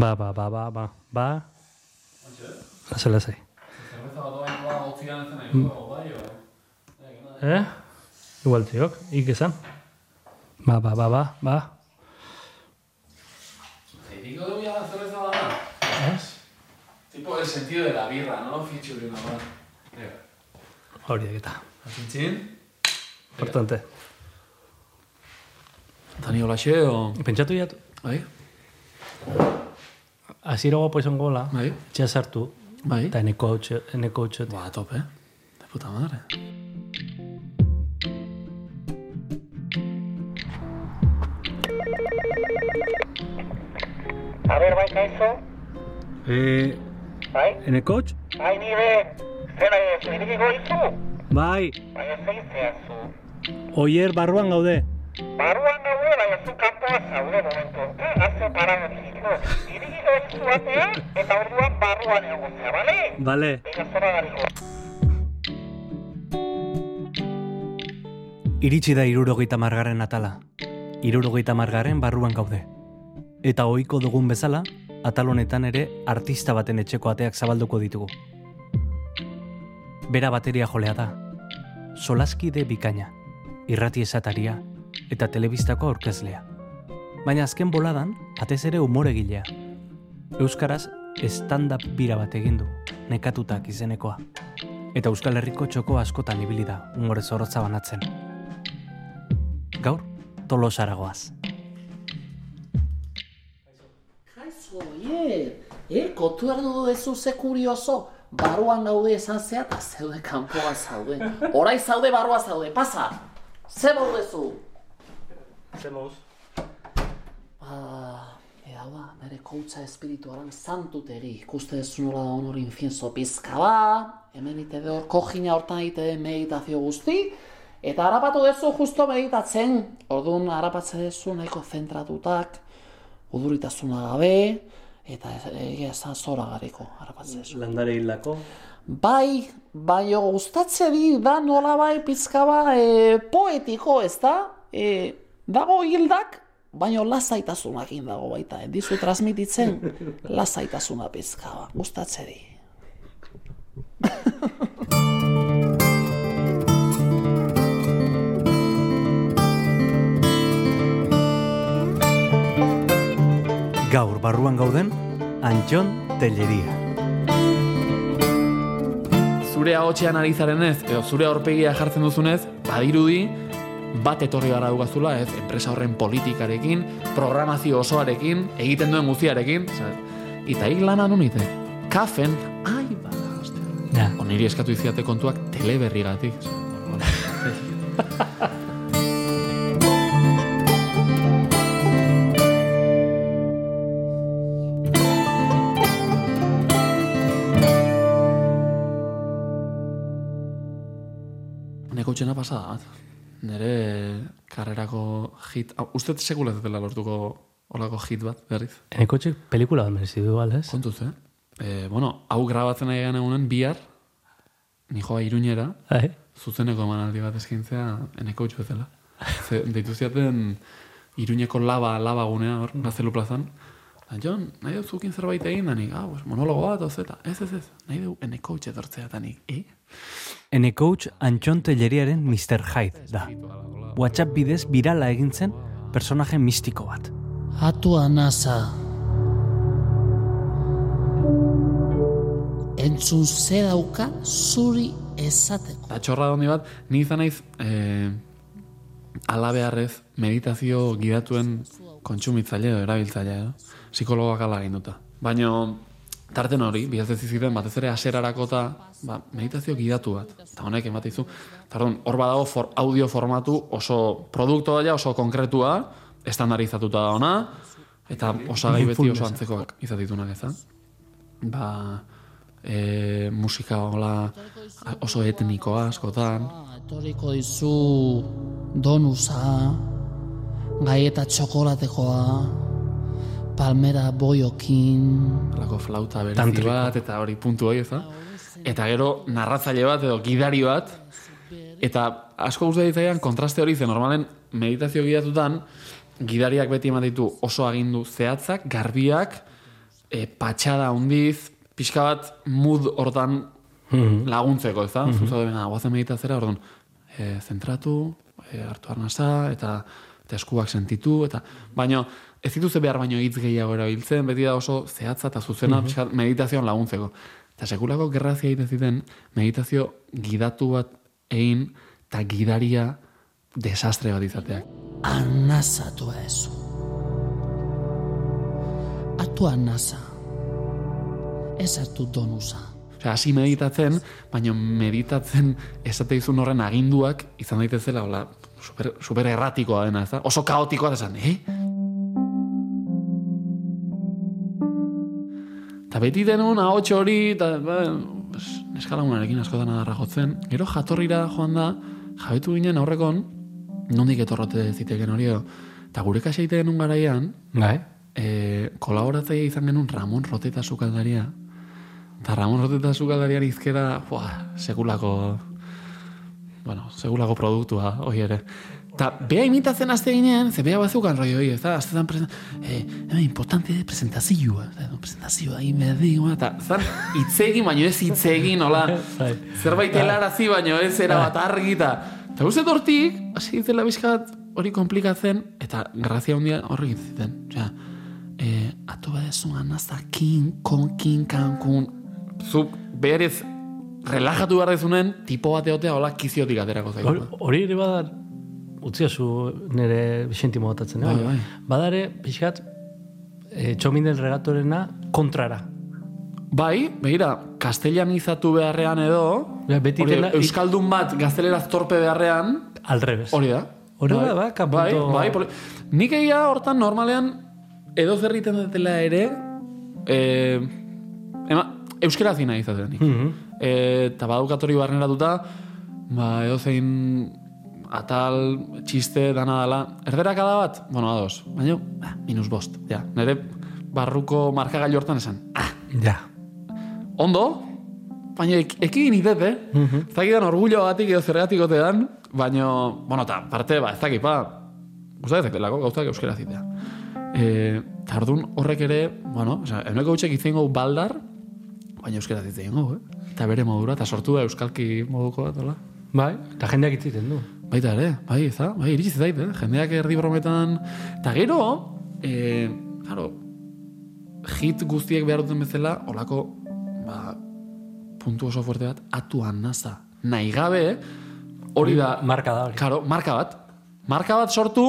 Ba, ba, ba, ba, ba, ba. Lasai, lasai. Da, nahi, bai, bai. Eh? Igual tiok, ik esan. Ba, ba, ba, ba, ba. Zeitiko dugu ya zerbeza bat da. Ez? Tipo el sentido de la birra, ¿no? Fitxuri, no? Horiek eta. Azintzin? Importante. Tani holaxe, o... Pentsatu jatu, Bai? Azira guapo izan gola, Bai? etxea sartu, Bai? eta eneko hautxe. Ba, tope. De puta madre. A ber, bai, kaizo? Eh, Bai? eneko hautx? Bai, nire, zena ez, irikiko izu? Bai, Bai, ez zeizea zu. oier barruan gaude. Barruan gaude, bai, ez zu kanpoa zaude momentu. Eh, haze parametiko. Irikiko izu batea, eta orduan barruan egotzea, bale? Bale. Ega zora gariko. Iritsi da irurogeita margarren atala. Irurogeita margarren barruan gaude. Eta ohiko dugun bezala, atal honetan ere artista baten etxeko ateak zabalduko ditugu. Bera bateria jolea da. Solaskide bikaina, irrati esataria eta telebistako aurkezlea. Baina azken boladan, atez ere umoregilea. Euskaraz, stand-up bira bat egin du, nekatutak izenekoa. Eta Euskal Herriko txoko askotan ibili da, umore zorrotza banatzen. Gaur, tolosara goaz. Kaizo, ie, e, kotu behar dugu dezu ze kurioso, baruan gaude esan zea eta zeude kanpoan zaude. Horai zaude, barua zaude, pasa! Ze baudezu? Zemuz. Ba, e, hau da, nire koutza espiritualan santuteri, ikuste dezu nola da honor infienzo pizka ba, hemen ite hor kojina hortan ite meditazio guzti, eta harapatu dezu justo meditatzen, orduan harapatze dezu nahiko zentratutak, uduritasuna gabe, eta ez- egia esan zora gariko harapatze dezu. Landare hildako. Bai, baino gustatze di da nola bai pizka ba e, poetiko, ez da? E, dago hildak, baino lasaitasunakin dago baita, eh? dizu transmititzen lasaitasuna pizka ba, gustatze di. Gaur barruan gauden, Antxon Telleria. Zure ahotxean ari zarenez, edo zure aurpegia jartzen duzunez, badirudi, bat etorri gara dugazula, ez, enpresa horren politikarekin, programazio osoarekin, egiten duen guztiarekin, oza, eta hik lana nunite, kafen, ai, ba, ostia. Ja. Oniri eskatu iziate kontuak teleberrigatik. oza, bueno. Neko txena pasada bat. Nere karrerako hit, uste sekula ez dela lortuko olako hit bat, berriz. Eneko txek pelikula bat merezi du, ez? Kontuz, eh? E, bueno, hau grabatzen nahi gana egunen bihar, ni joa iruñera, Bai. zuzeneko emanaldi bat eskintzea eneko utxu bezala. Ze, deitu ziaten iruñeko laba, laba gunea hor, gaztelu plazan. Da, Jon, nahi dut zukin zerbait egin da nik, ah, pues, monologo bat, ozeta. Ez, ez, ez, nahi du eneko utxe dortzea da nik, eh? Ene coach Antxon Telleriaren Mr. Hyde da. WhatsApp bidez birala egin zen personaje mistiko bat. Atua nasa. Entzun ze dauka zuri esateko. Eta txorra handi bat, ni izan naiz eh, alabearrez meditazio gidatuen kontsumitzaile edo erabiltzaile edo. Psikologak ala ginduta. Baina tarten hori, bihaz ez ziren, batez ere aserarako eta ba, meditazio gidatu bat. Eta honek ematizu. Tardun, hor badago for, audio formatu oso produktu daia, oso konkretua, estandarizatuta da ona, eta osagai beti oso antzekoak izatitunak ez. Ba, e, musika hola oso etnikoa askotan. Etorriko dizu donusa, gaieta txokolatekoa, palmera boiokin, Halako flauta berezi Tantriko. bat, eta hori puntu hori, ez da? Eta gero narratzaile bat edo gidari bat, eta asko guzti ditzaidan kontraste hori, ze normalen meditazio gidatutan, gidariak beti eman ditu oso agindu zehatzak, garbiak, e, patxada hundiz, pixka bat mood hortan laguntzeko, ez da? Mm -hmm. Zuzade, venga, guazen meditatzera, orduan, e, zentratu, e, hartu arnasa, eta eta eskuak sentitu, eta baino, ez dituzte behar baino hitz gehiago erabiltzen, beti da oso zehatza eta zuzena mm -hmm. meditazioan laguntzeko. Eta sekulako gerrazia egiten ziten, meditazio gidatu bat egin, eta gidaria desastre bat izateak. Anazatu ezu. Atu anaza. Ez hartu donuza. Osea, hasi meditatzen, baina meditatzen esate izun horren aginduak izan daitezela, hola, super, super erratikoa dena, ez da? Oso kaotikoa da esan, eh? Eta beti denun, ahots hori, eta ba, neskalagunarekin askotan adarra jotzen. Gero jatorrira joan da, jabetu ginen aurrekon, nondik etorrote ziteken hori. Eta gure kaxa egiten garaian, Bai. e, kolaboratzaia izan genuen Ramon Roteta sukaldaria. Eta Ramon Roteta sukaldarian izkera, buah, sekulako, bueno, sekulako produktua, hoi ere. Eta bea imitatzen azte ginen, ze bea bazukan roi hori, ez da, azte zan presen, eh, eh, importante de presentazioa, ez da, presentazioa, egin behar dugu, eta zan, itzegin, baino ez itzegin, hola, Bai. zerbait helarazi, baino ez era bat argi, eta, eta guztet hortik, hasi ditzela bizkat hori komplikatzen, eta grazia handia horrek ziten, osea, eh, atu badezu anazakin, konkin, kankun, zuk berez relajatu behar dezunen, tipo bat egotea, hola, kiziotik aterako zaitu. Hori ere badar, utziazu nire Vicenti motatzen, Bai, eh? bai. Badare, pixkat, e, txomin del regatorena kontrara. Bai, begira, kastellanizatu beharrean edo, Ja, beti hori, dena- Euskaldun bat gazteleraz torpe beharrean, Al revés. hori da. Hori bai, da, ba, bai, bai, poli- Nik egia hortan normalean edo zerriten dutela ere, eh, ema, euskera zina izaten nik. Mhm. Eh, eta badukat hori barneratuta, ba, edo zein atal, txiste, dana dala. Erderak da bat? Bueno, ados. Baina, ah, minus bost. Ja, nire barruko markagailu hortan esan. Ah, Ja. ondo, baina ek, ekin itet, eh? Mm -hmm. Zakidan orgullo batik edo zergatik otean, baina, bueno, eta parte, ba, ez dakit, ba, gustatzen zelako gauzak euskera zitea. E, eta orduan horrek ere, bueno, oza, eneko gutxek itzen baldar, baina euskera zitzen eh? Eta bere modura, eta sortu da euskalki moduko bat, hola? Bai, eta jendeak itziten du. Baita ere, bai, ez da? Bai, iritsi zait, eh? Jendeak erdi brometan... Eta gero, e, claro, hit guztiek behar duten bezala, olako, ba, puntu oso fuerte bat, atuan naza. Nahi gabe, hori da... Marka da hori. Karo, marka bat. Marka bat sortu,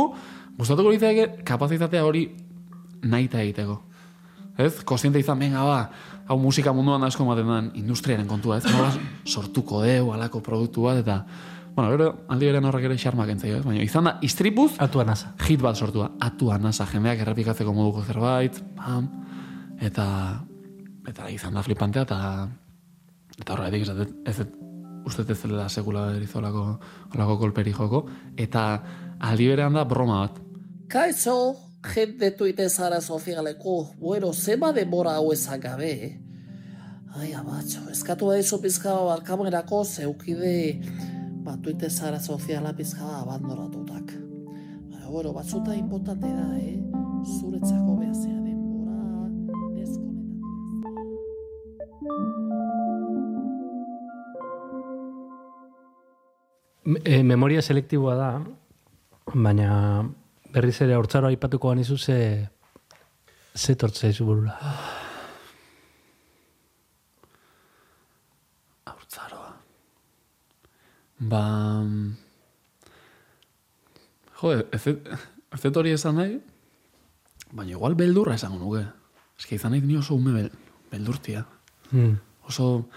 gustatuko litzaike kapazitatea hori nahi egiteko. Ez? Kostiente izan, venga, ba, hau musika munduan asko ematen den industriaren kontua, ez? Nola sortuko deu, alako produktu bat, eta... Bueno, gero, aldi beren horrek ere xarmak entzaio, ez? Baina, izan da, istripuz, Atua nasa. hit bat sortua. Atua nasa, jendeak errepikatzeko moduko zerbait, pam, eta... Eta izan da flipantea, eta... Eta horretik, ez, dut- ez, dut- uste ez dela sekula erizolako olako kolperi joko, eta aldi berean da broma bat. Kaixo, jende tuite zara sozialeko, bueno, zema denbora hau ezan gabe. Ai, amatxo, eskatu da izo pizka barkamerako zeukide, ba, zara soziala pizka abandonatutak. Baina, bueno, batzuta importante da, eh? Zuretzako behazea denbora, deskonektatu. E, memoria selektiboa da, baina berriz ere hortzaro aipatuko ganizu ze ze tortze izu burura. Ba... Jo, ez dut- hori esan nahi, baina igual beldurra esango nuke. Ez que izan nahi ni oso ume bel, beldurtia. Mm. Oso,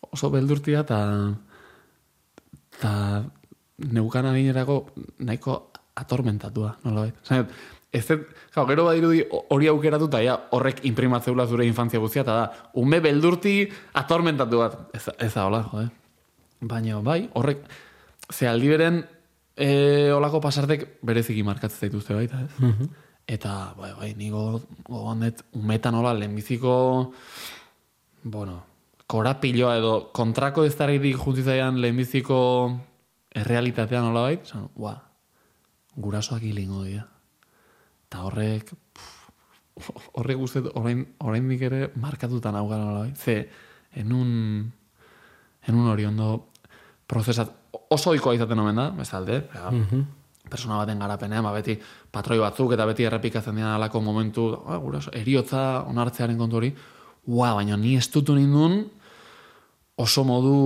oso beldurtia eta eta neukan adinerako nahiko atormentatua, nola bait. ez dut, jau, gero badirudi hori aukeratu eta ja, horrek imprimatzeula zure infantzia guztia, eta da, ume beldurti atormentatu bat. Ez, ez da, hola, jode. Baina, bai, horrek, ze aldi beren, e, olako pasartek bereziki markatzen zaituzte baita, ez? Eta, bai, bai, nigo gogoan dut, umetan hola, lehenbiziko, bueno, korapiloa edo kontrako ez daritik juntzizaian lehenbiziko errealitatean hola bait, esan, ua, gurasoak hilingo dira. Eta horrek, pff, horre guztet orain, oraindik ere markatuta naugala nola, ze enun enun hori ondo prozesat oso ohikoa izaten omen da, bezalde, ja, persona baten garapenean, ba, beti patroi batzuk eta beti errepikatzen dira alako momentu, ah, guraso, eriotza onartzearen kontu hori, ua, baina ni estutu nindun oso modu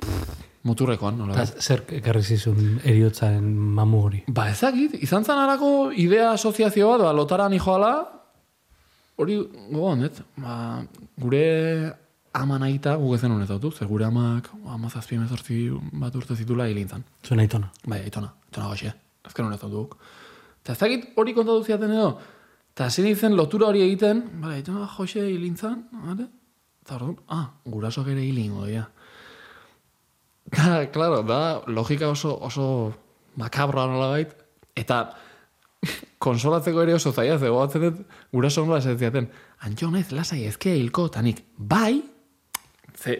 pff, muturrekoan, nola. Eta zer ekarri zizun eriotzaren mamu hori. Ba, ezakit, izan zan arako idea asoziazio bat, ba, lotara nijoala, hori gogoan, ez? Ba, gure ama nahita guk ezen honet autu, ze gure amak ama zazpi emezortzi bat urte zitula hilintzan. Zuen aitona. Bai, aitona, aitona goxe, azken honet autu guk. Eta ezakit hori kontatu ziaten edo, eta hasi nintzen lotura hori egiten, bai, aitona joxe hilintzan, bale? Eta orduan, ah, gurasoak ere hilingo, ja. Da, claro, da, logika oso, oso makabroa nola bait, eta konsolatzeko ere oso zaila, ze gogatzen dut, guraso nola esan ziaten, antxo naiz, lasai, ezkea hilko, eta nik, bai, ze,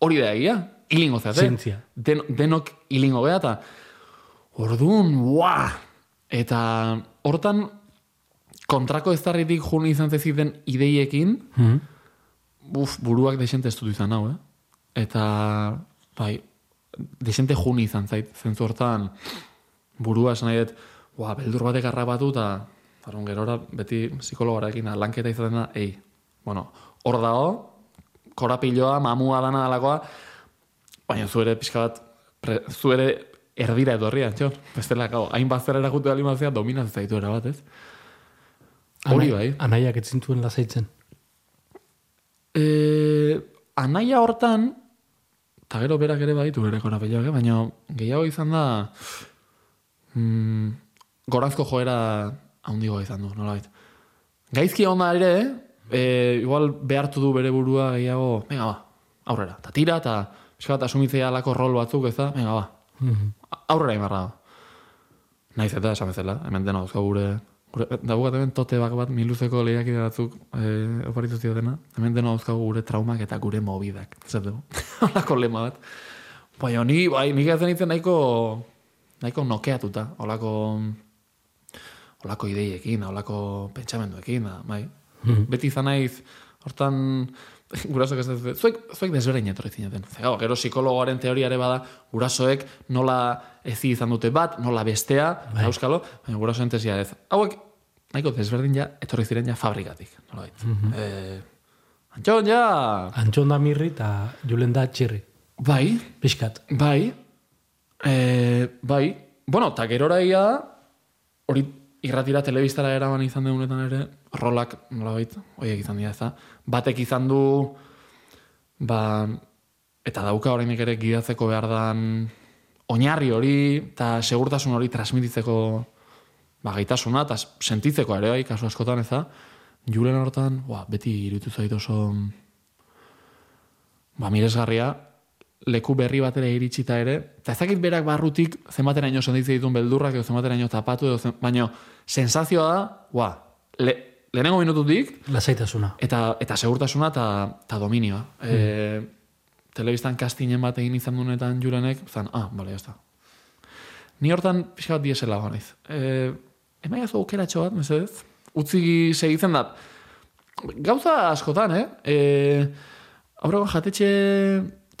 hori da egia, hilingo zeate. Zientzia. Den, denok hilingo beha, eta orduan, ua! Eta hortan, kontrako eztarritik jun izan zeziten ideiekin, Mhm. Uf, buruak desente estutu izan hau, eh? Eta, bai, desente juni izan zait, zentzu hortan, burua esan nahi dut, ua, beldur batek harrapatu, eta, zaron, gerora, beti psikologarekin lanketa izaten da, ei, bueno, hor dago, korapiloa, mamua dana dalakoa, baina zu ere pixka bat, pre, zu ere erdira etorri, antxon, bestela, gau, hain bazter erakute alimazia, dominatzen zaitu era bat, ez? Hori bai. Anaiak etzintuen lasaitzen. E, anaia hortan, eta gero berak ere baditu bere korapiloak, eh? baina gehiago izan da mm, gorazko joera handigoa izan du, nolabait. Gaizki onda ere, e, igual behartu du bere burua gehiago, venga ba, aurrera, eta tira, eta eskat asumitzea alako rol batzuk, ez da, venga ba, aurrera imarra da. Naiz eta esan bezala, hemen dena dauzka gure, gure dabukat hemen tote bak bat miluzeko lehiakide batzuk e, oparitu ziotena, hemen dena dauzkagu gure traumak eta gure mobidak, zer dugu, holako lema bat. Baina ni, bai, nik ezen nintzen nahiko, nahiko nokeatuta, holako, holako ideiekin, holako pentsamenduekin, da, bai. Beti izan naiz, hortan, gurasoek ez dut, zuek, zuek desberdin etorri zineten. Ze, gau, gero psikologoaren teoriare bada, gurasoek nola ezi izan dute bat, nola bestea, bai. euskalo, baina gurasoen tesia ez. Hauek, nahiko desberdin ja, etorri ziren ja fabrikatik. Nola eh, Antxon, ja! Antxon da mirri eta Julen da txirri. Bai, Piskat. Bai, e, bai, bueno, eta gerora da, hori irratira telebistara eraman izan degunetan ere, rolak, nolabait, horiek izan dira, ez da? Batek izan du, ba, eta dauka orainik ere gidatzeko behar dan oinarri hori, eta segurtasun hori transmititzeko ba, gaitasuna, eta sentitzeko ere, bai, kasu askotan, ez da? Julen hortan, ba, beti irutu zait oso, ba, miresgarria, leku berri batera iritsita ere, eta ezakit berak barrutik zenbateraino sentitze dituen beldurrak edo zenbateraino tapatu edo zen, baino sensazioa da, ua, le, lehenengo minututik, Lasaitasuna. eta, eta segurtasuna eta, eta dominioa. E, telebistan kastinen bat egin izan dunetan jurenek, zan, ah, bale, jazta. Ni hortan pixka bat diesela naiz. E, emaiazu aukeratxo bat, mesedez? Utzi segitzen da. Gauza askotan, eh? E, aurreko jatetxe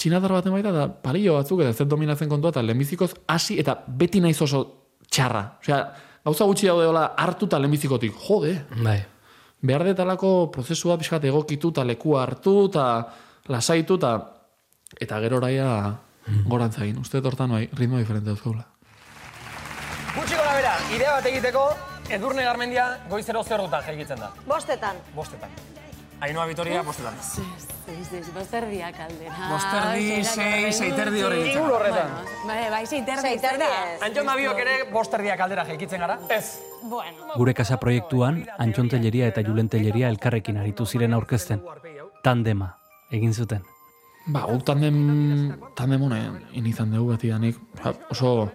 txinatar baten baita, da palillo batzuk, eta ez dut dominatzen kontua, eta lehenbizikoz hasi, eta beti naiz oso txarra. Osea, gauza gutxi daude hola hartu eta lehenbizikotik, jode, Bai. behar detalako prozesua pixkat egokitu eta lekua hartu eta lasaitu eta eta gero oraia gorantza egin. Uste hortan bai, ritmo diferente dauzkaula. Gutxi gora bera, idea bat egiteko, Edurne Garmendia goizero zer dutan jaikitzen da. Bostetan. Bostetan. Ainhoa Vitoria, bostetan. Bosterdiak aldera. Bosterdi, sei, seiterdi hori. Inguru horretan. Bai, bai, seiterdi. Seiterdi ez. Antxon da biok ere bosterdiak aldera jaikitzen gara. Ez. Bueno. Gure kasa proiektuan, Antxon Telleria eta Julen Telleria elkarrekin aritu ziren aurkezten. Tandema, egin zuten. Ba, guk tandem, tandem honen inizan dugu beti danik, ba, oso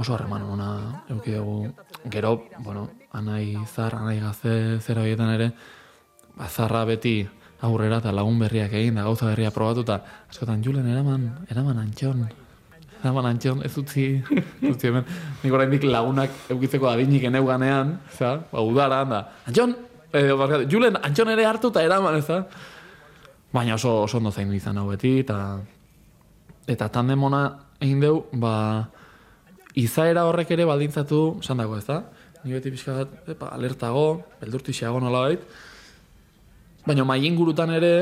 oso harreman ona euki dugu. Gero, bueno, anai zar, anai gaze zera horietan ere, ba, zarra beti aurrera eta lagun berriak egin da gauza berria probatu eta askotan julen eraman, eraman antxon. Eta man, antxon, ez utzi, ez utzi hemen. Nik oraindik lagunak eukitzeko adinik eneuganean, za, ba, udara, da. Antxon, eh, barkatu, Julen, antxon ere hartu eta eraman, ez da? Baina oso, oso ondo zain izan hau beti, eta eta tandemona egin deu, ba, izaera horrek ere baldintzatu, esan dago, ez da? Ni beti pixka bat, epa, alertago, beldurtixeago nola bait. Baina mai ingurutan ere,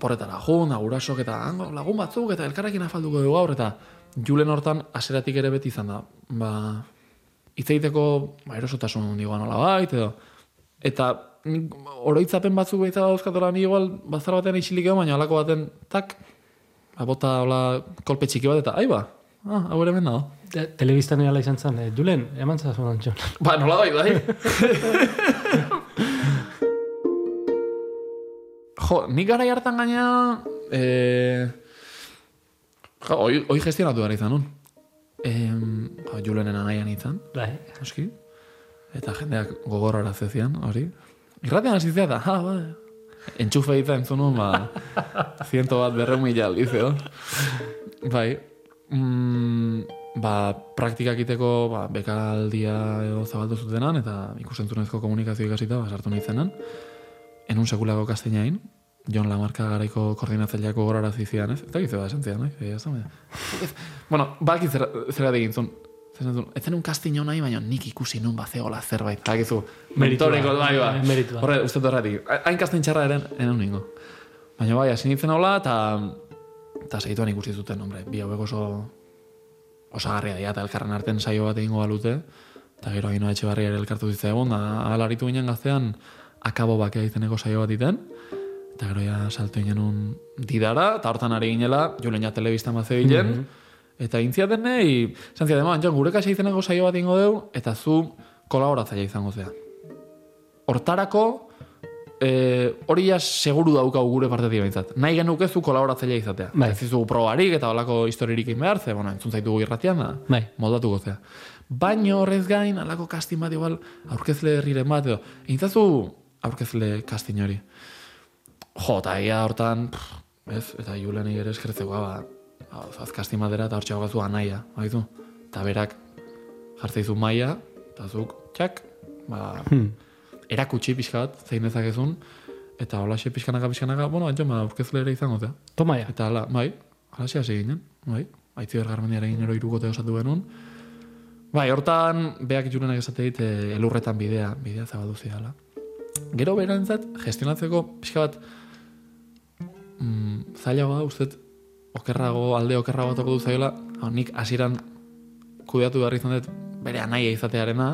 porretara jun, agurasok eta hango, lagun batzuk eta elkarrekin afalduko dugu gaur, eta julen hortan aseratik ere beti izan da. Ba, itzeiteko ba, erosotasun nola bait, edo. Eta oroitzapen batzuk behitza dauzkatola ni igual bazar batean isilik edo, baina alako baten, tak, ba, bota hola kolpe txiki bat, eta aiba, ah, hau ere dago. Te, telebistan egala izan zen, eh, Julen, eman zazun antxon. Ba, nola bai, bai. jo, nik gara hartan gaina... Eh, jo, hoi, hoi gestionatu gara izan nun. Eh, jo, Julenen anaian izan, Bai. oski. Eta jendeak gogorrara zezian, hori. Irratean hasi zea da, ha, ba. Entxufe izan entzun nun, ba, ziento bat berreun mila aldiz. Bai, mm, ba, praktikak iteko ba, bekaldia edo zabaldu zutenan, eta ikusentzunezko komunikazio ikasita, ba, sartu nintzenen. Enun sekulako kasteinain, Jon Lamarka garaiko koordinatzaileako gorara zizian, ez? Eta gizu da, esan zian, eh? Ez, bueno, baki zera, zera digintzun. Ez zen un kastin nahi, baina nik ikusi nun bazeola zerbait. Eta gizu, mentoreko, bai, ba. meritua. Horre, uste horretik. Hain kastin txarra eren, enen ningo. Baina bai, hasi nintzen hola, eta eta segituan ikusi zuten, hombre, bi hauek oso osagarria dira, eta elkarren arten saio bat egingo balute, eta gero agino etxe barri ere elkartu zitzaigun, da alaritu ginen gaztean, akabo bakea izeneko saio bat iten, eta gero ja salto ginen un didara, eta hortan ari ginela, julen ja telebistan bat zebilen, eta intzia denei, esan zia dema, Jon, gure kaxa izeneko saio bat ingo deu, eta zu kolaboratzaile izango zea. Hortarako, eh, hori ja seguru daukau gure partetik behintzat. Nahi genuke zu kolaboratzailea izatea. Bai. Ez dizugu probarik eta olako historirik egin behar, ze, bueno, entzun zaitugu irratian da, Bai. moldatuko zea. Baino horrez gain, alako kastin bat igual, aurkezle herriren bat, edo, egintzazu aurkezle kastin hori. Jo, eta ia hortan, pff, ez, eta Julen ere eskertzeko, ba, az kastin batera eta hortxe gazu anaia, baitu? Eta berak jartzeizu maia, eta zuk, txak, ba, erakutsi pixka bat, zein dezakezun, eta holaxe pixkanaka, pixkanaka, bueno, antxo, ba, aurkezle ere izango zea. Toma ya. Eta ala, bai, halaxe hasi ginen, bai, aitzi bergarmendiarekin ero irukote osatu genuen. Bai, hortan, beak jurenak esate dit, eh, elurretan bidea, bidea zabaldu zidala. Gero berantzat, gestionatzeko pixka bat, mm, zailagoa da, uste, okerrago, alde okerrago batoko du zaila, hau, nik hasieran kudeatu behar izan dut, bere anaia izatearena,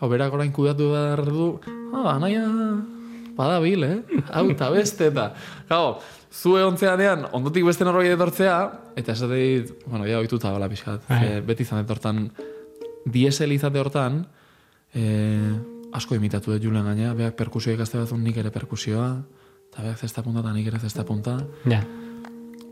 hau, berak orain kudeatu behar du, ah, anaia, badabil, eh? Hau, eta beste, eta, gau, zu egontzeanean, ondotik beste norbait etortzea, eta esate dit, bueno, ja, oituta bala pixkat, Bai. ze beti izan dut hortan, diesel izate hortan, eh, asko imitatu dut Julen gaina, beak perkusio ikaste batzun nik ere perkusioa, eta beak zesta punta eta nik ere zesta punta, Ja.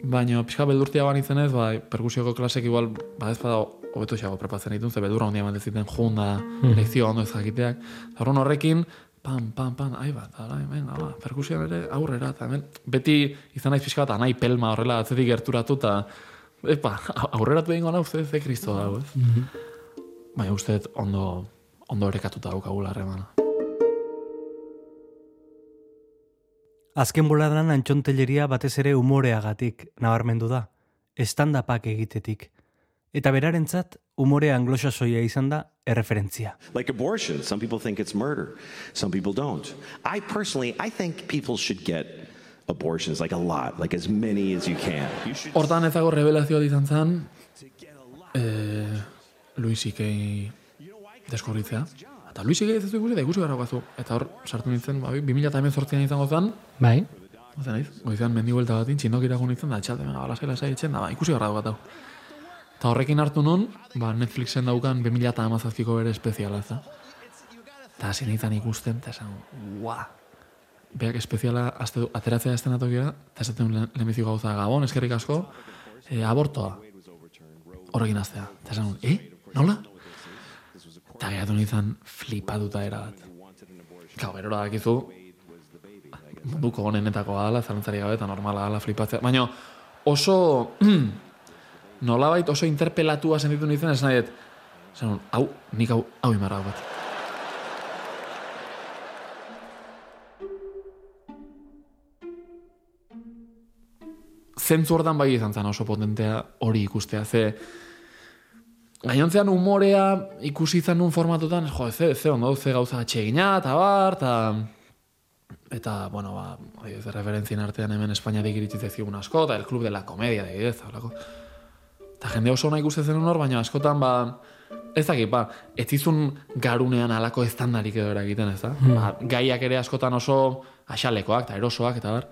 Baina pixka beldurtia ban izenez, bai, perkusioko klasek igual, ba ez bada hobeto xago prepatzen ditun, ze beldurra hondia ematen ziten jun da, lekzioa ondo ez jakiteak. Horren horrekin, pam, pam, pam, ai bat, ara, venga, ba, perkusioan ere aurrera, eta hemen, beti izan naiz pixka bat, anai pelma horrela atzetik gerturatu, eta, epa, aurreratu egingo nau, ze, ze kristo dago, ez? Baina uste ondo, ondo erekatuta daukagula harremana. Azken boladan antxontelleria batez ere umoreagatik nabarmendu da, estandapak egitetik. Eta berarentzat, umore anglosasoia izan da erreferentzia. Like abortion, some people think it's murder, some people don't. I personally, I think people should get abortions, like a lot, like as many as you can. You should Hortan ezago revelazioa izan zen, eh, Luis Ikei deskorritzea. Eta Luis ez du ikusi, da ikusi gara gazu. Eta hor, sartu nintzen, ba, 2018an izango zen, Bai? Ozen naiz, goizean mendi buelta batin, txindok iragun nintzen, da txalde, venga, lasai lasai etxen, da, ba, ikusi gara bat hau. Eta horrekin hartu nun, ba, Netflixen daukan 2017ko bere espeziala, ez da. Eta hasi nintzen ikusten, eta esan, ua, beak espeziala azte, ateratzea estenatokia, eta esaten lehen lehenbizi gauza, gabon, eskerrik asko, e, abortoa. Horrekin aztea. Eta esan, eh? Nola? Eta geratu nintzen flipatuta era bat. Kau, gerora dakizu, munduko honenetako ala, zalantzari gabe, eta normala ala flipatzea. Baina oso, nolabait oso interpelatua sentitu nintzen, ez nahi, esan, hau, nik hau, hau imarra bat. Zentzu hortan bai izan zen oso potentea hori ikustea, ze gainontzean umorea ikusi izan nun formatutan, jo, ze, ze ondo, ze gauza atxegina, eta bar, eta eta, bueno, ba, adibidez, referentzien artean hemen Espainiatik iritsi zaizkigun asko, eta el club de la comedia, adibidez, holako. Eta jende oso ona ikusten zen hor, baina askotan, ba, ez dakit, ba, ez izun garunean alako estandarik edo eragiten, ez da? Ba, gaiak ere askotan oso axalekoak, eta erosoak, eta bar.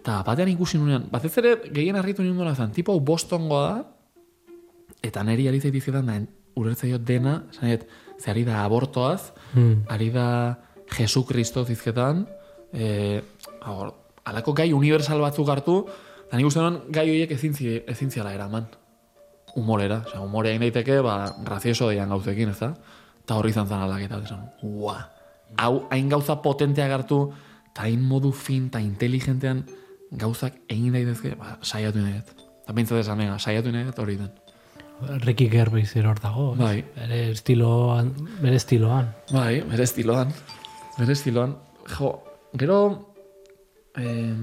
Eta batean ikusi nunean, batez ere gehien harritu nien duela zen, tipo bostongoa da, eta neri ari zaitizietan da, ulertzaio dena, dut, ze ari da abortoaz, ari da Jesu Kristo zizketan, e, agor, alako gai universal batzuk hartu, eta nik uste gai horiek ezin, zi- ezin ziala eraman. Humorera, osea, humorea daiteke, ba, grazioso deian gauzekin, ez da? Eta horri izan zen aldaketa, esan, ua, hau hain gauza potenteak hartu, eta hain modu fin, eta inteligentean gauzak egin daitezke, ba, saiatu nahi dut. Eta bintzat esan saiatu nahi dut hori den. Ricky Gervais hor dago. Bai. Bere estiloan, bere estiloan. Bai, bere estiloan. Bere estiloan. Jo, gero... Eh,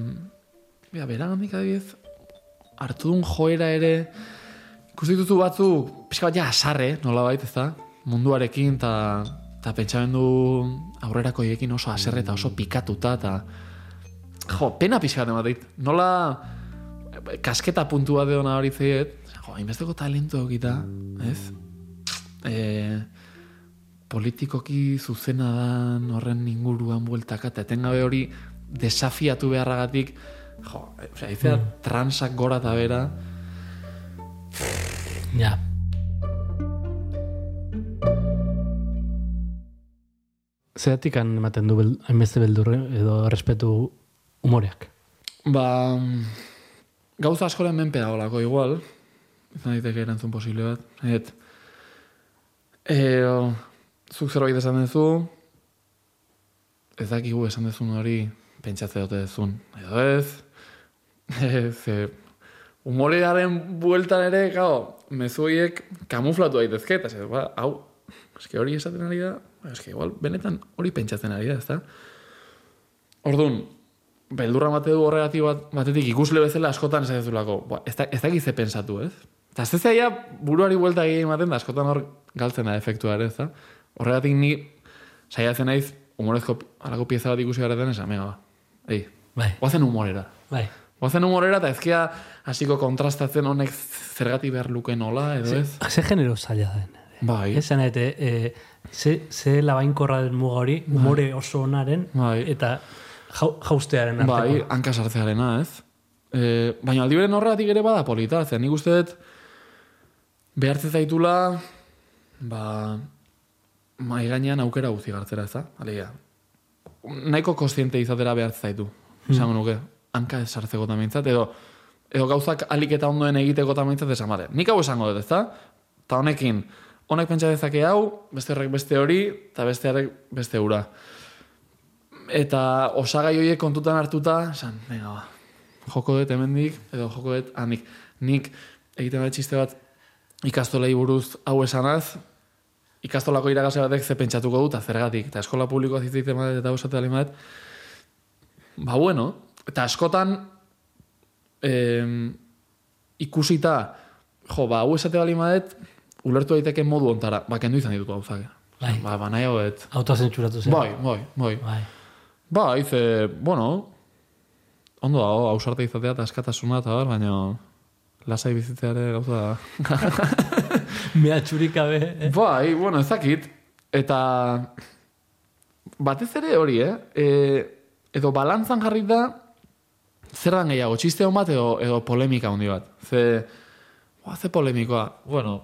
bera, bera gandik adibidez, hartu duen joera ere, ikusi dituzu batzuk, pixka bat ja asarre, nola ez da? Munduarekin, eta eta pentsamendu aurrerako hiekin oso aserre eta oso pikatuta, eta jo, pena pixka bat ematit. Nola kasketa puntua de hona hori zeiet, jo, hainbesteko talentu okita, ez? Eh, politikoki zuzena dan horren inguruan bueltaka, eta etengabe hori desafiatu beharragatik, jo, e, osea, izea transak gora eta bera, Ja. Zeratik ematen du bel, hainbeste beldurre edo respetu umoreak. ba, gauza askoren menpe dagoelako igual, izan daiteke erantzun posible bat, et, e, zuk zerbait esan duzu, ez dakigu esan duzun hori pentsatze dute duzun, edo ez, ez, e, humorearen bueltan ere, gau, mezu horiek kamuflatu daitezke, eta ba, hau, eske hori esaten ari da, eske igual, benetan hori pentsatzen ari da, ezta? Orduan, beldurra mate du horregatik bat, batetik ikusle bezala askotan ez dezulako, ba, ez, da, ez dakit ze pensatu, ez? Eta ez zaila buruari buelta egin ematen da, askotan hor galtzen da efektua ere, ez da? Horregatik ni saiatzen naiz, humorezko alako pieza bat ikusi gareten, esan, mega, ba, ei, Bai, oazen humorera. bai. Oazen humorera eta ezkia hasiko kontrastatzen honek zergatik behar luke nola, edo ez? Ze genero zaila den. Bai, Esan ete, e, ze, ze labainkorra den muga hori, umore oso onaren, Bai. eta jau, jaustearen arteko. Bai, hanka sartzearena, ez? E, baina aldi beren horregatik ere bada polita, zen nik uste dut behartzen zaitula ba mai gainean aukera guzti gartzera, ez da? Alegia, nahiko kostiente izatera behartzen zaitu, esango nuke, hanka ez sartzeko tamintzat, edo edo gauzak alik eta ondoen egiteko tamintzat esan bate. Nik hau esango dut, ez da? Eta honekin, honek pentsa dezake hau, beste horrek beste hori, eta beste horrek beste ura. Eta osagai horiek kontutan hartuta, esan, venga ba, joko dut hemendik, edo joko dut hanik. Nik egiten bat txiste bat ikastolei buruz hau esanaz, ikastolako iragase batek ze pentsatuko dut, zergatik, eta eskola publikoa zitzaiten bat, eta osate alimat, ba bueno, eta askotan em, ikusita, jo, ba, hau esate bali madet, ulertu daiteke modu ontara, ba, kendu izan dituko gauzak. Bai. Ba, ba, nahiago dut. Autozentzuratu zen. Bai, bai, bai. Bai. Ba, ize, bueno, ondo dago, ausarte izatea eta askatasuna eta bar, baina lasai bizitzeare gauza da. Mea txurik gabe. eh? bai, bueno, ez dakit. Eta batez ere hori, eh? E, edo balantzan jarri da, zer dan gehiago, txiste hon bat edo, edo polemika handi bat. Ze, ba, ze polemikoa, bueno,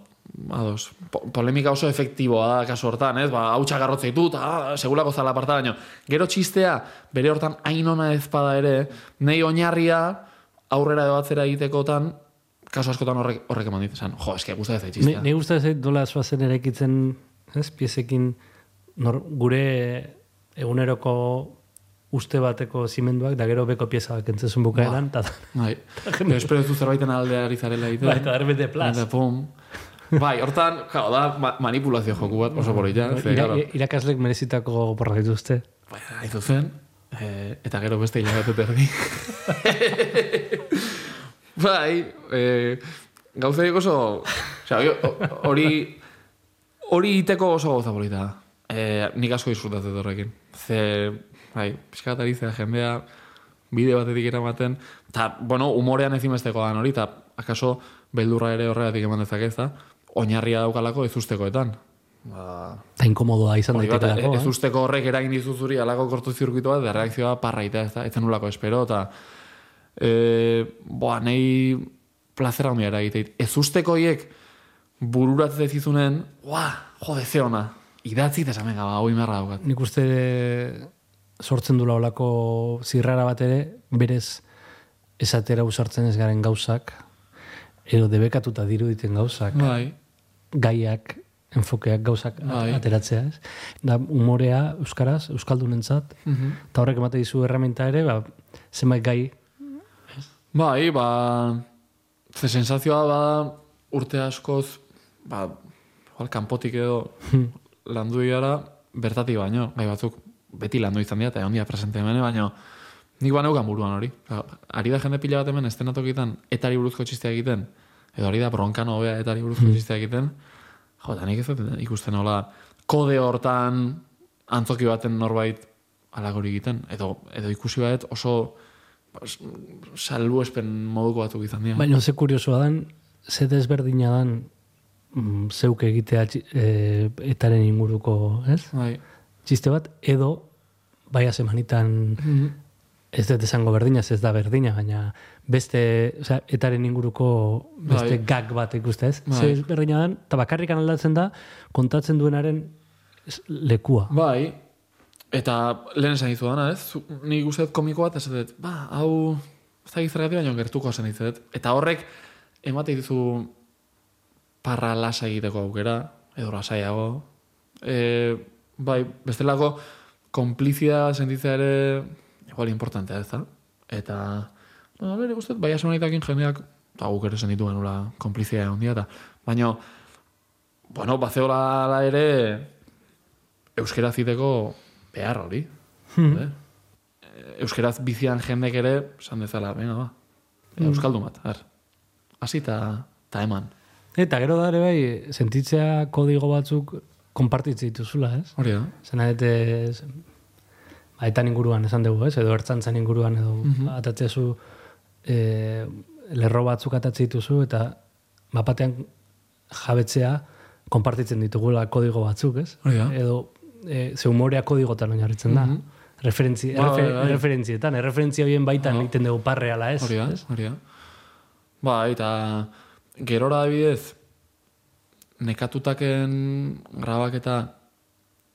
ados, po, polemika oso efektiboa da kasu hortan, ez? Ba, hau txakarrotzei du, eta ah, segulako zala aparta baino. Gero txistea, bere hortan ainona ez bada ere, nei oinarria aurrera edo atzera egitekotan, kasu askotan horrek, horrek eman ditzen. Jo, eske, guztia ez Ne, txistea. ne gusta ez dola zoazen eraikitzen, ez, piezekin nor, gure eguneroko uste bateko zimenduak, da gero beko pieza bat bukaeran, eta Bai. Pero espero ez du zerbaiten aldea ari zarela egiten. Bai, eta. Eta pum. Bai, hortan, claro, da ma manipulazio joku bat, oso polita. Ze, Ira, claro, irakaslek merezitako porra dituzte. bai, haitu zen, eh, eta gero beste hilabete terdi. bai, eh, gauzeik oso, hori- hori, hori iteko oso gauza polita. da. Eh, nik asko disfrutatzen horrekin. Ze, bai, pixkat ari jendea, bide batetik eramaten, eta, bueno, umorean ezimesteko da hori, eta akaso beldurra ere horregatik eman dezake ez da, oinarria daukalako ez ustekoetan. Ba, Eta inkomodoa izan daitekelako, ez eh? usteko horrek eragin dizu zuri alako kortu zirkuito bat, da reakzioa parraita ez da, ez zenulako espero, eta e, boa, nahi plazera handia eragiteit. Ez ustekoiek bururatzen zizunen, ua, jode, ze ona, idatzi eta esamen gaba, hoi merra daukat. Nik uste sortzen dula olako zirrara bat ere, berez esatera usartzen ez garen gauzak, edo debekatuta diruditen gauzak, Bai, gaiak, enfokeak gauzak Bai. ateratzea, ez? Da umorea euskaraz, euskaldunentzat, Mhm. eta horrek emate dizu herramienta ere, ba, zenbait gai bai, ba, ze sensazioa ba, urte askoz, ba, igual, kanpotik edo landu gara, bertatik baino, gai batzuk beti landu izan dira, eta ondia presente hemen, baino, nik baneukan buruan hori. Ba, Ari da jende pila bat hemen estenatokitan etari buruzko txistea egiten, edo ari da bronkan hobea etari buruzko txistea egiten, jo, eta nik ez dut ikusten hola, kode hortan antzoki baten norbait alagori egiten, edo, edo ikusi bat oso pues, salbuespen moduko batzuk izan dira. Baina ze kuriosoa dan, ze desberdina dan mm, zeuk egitea e, etaren inguruko, ez? Bai. Txiste bat, edo baia semanitan Mhm. ez dut esango berdina, ez da berdina, baina beste, osea, etaren inguruko beste Bai. gag bat ikuste, ez? Bai. Ze ezberdina dan, eta bakarrikan aldatzen da, kontatzen duenaren lekua. Bai, eta lehen esan dizu dana, ez? Uste dut komiko bat, ez dut, ba, hau, ez da gizergatik baino gertuko esan dizu Eta horrek, emate dizu parra lasa egiteko aukera, edo lasaiago. E, bai, bestelako, konplizia sentitzea ere, igual importantea, ez da? Eta, no, bere, dut, bai asemanitakin jendeak, eta guk ere sentitu genula konplizia handia, eta, baino, bueno, bazeola ere, euskera ziteko behar hori. eh? Euskeraz bizian jendek ere, esan dezala, venga, ba, euskaldun bat, er. Hasi eta ta eman. Eta gero da ere bai, sentitzea kodigo batzuk konpartitzen dituzula, ez? Hori da. Zena dute, ez- ba, etan inguruan esan dugu, ez? Edo ertzantzan inguruan, edo Mhm. atatzezu e, lerro batzuk atatze dituzu, eta mapatean jabetzea konpartitzen ditugula kodigo batzuk, ez? Hori da. Edo e, ze humorea kodigotan oinarritzen da. Mhm. Referentzi, Bai, errefer, bai, bai. Referentzietan, erreferentzia horien baitan Aha. egiten dugu parreala, ez? Hori da, hori da. Ba, eta gerora adibidez, nekatutaken grabaketa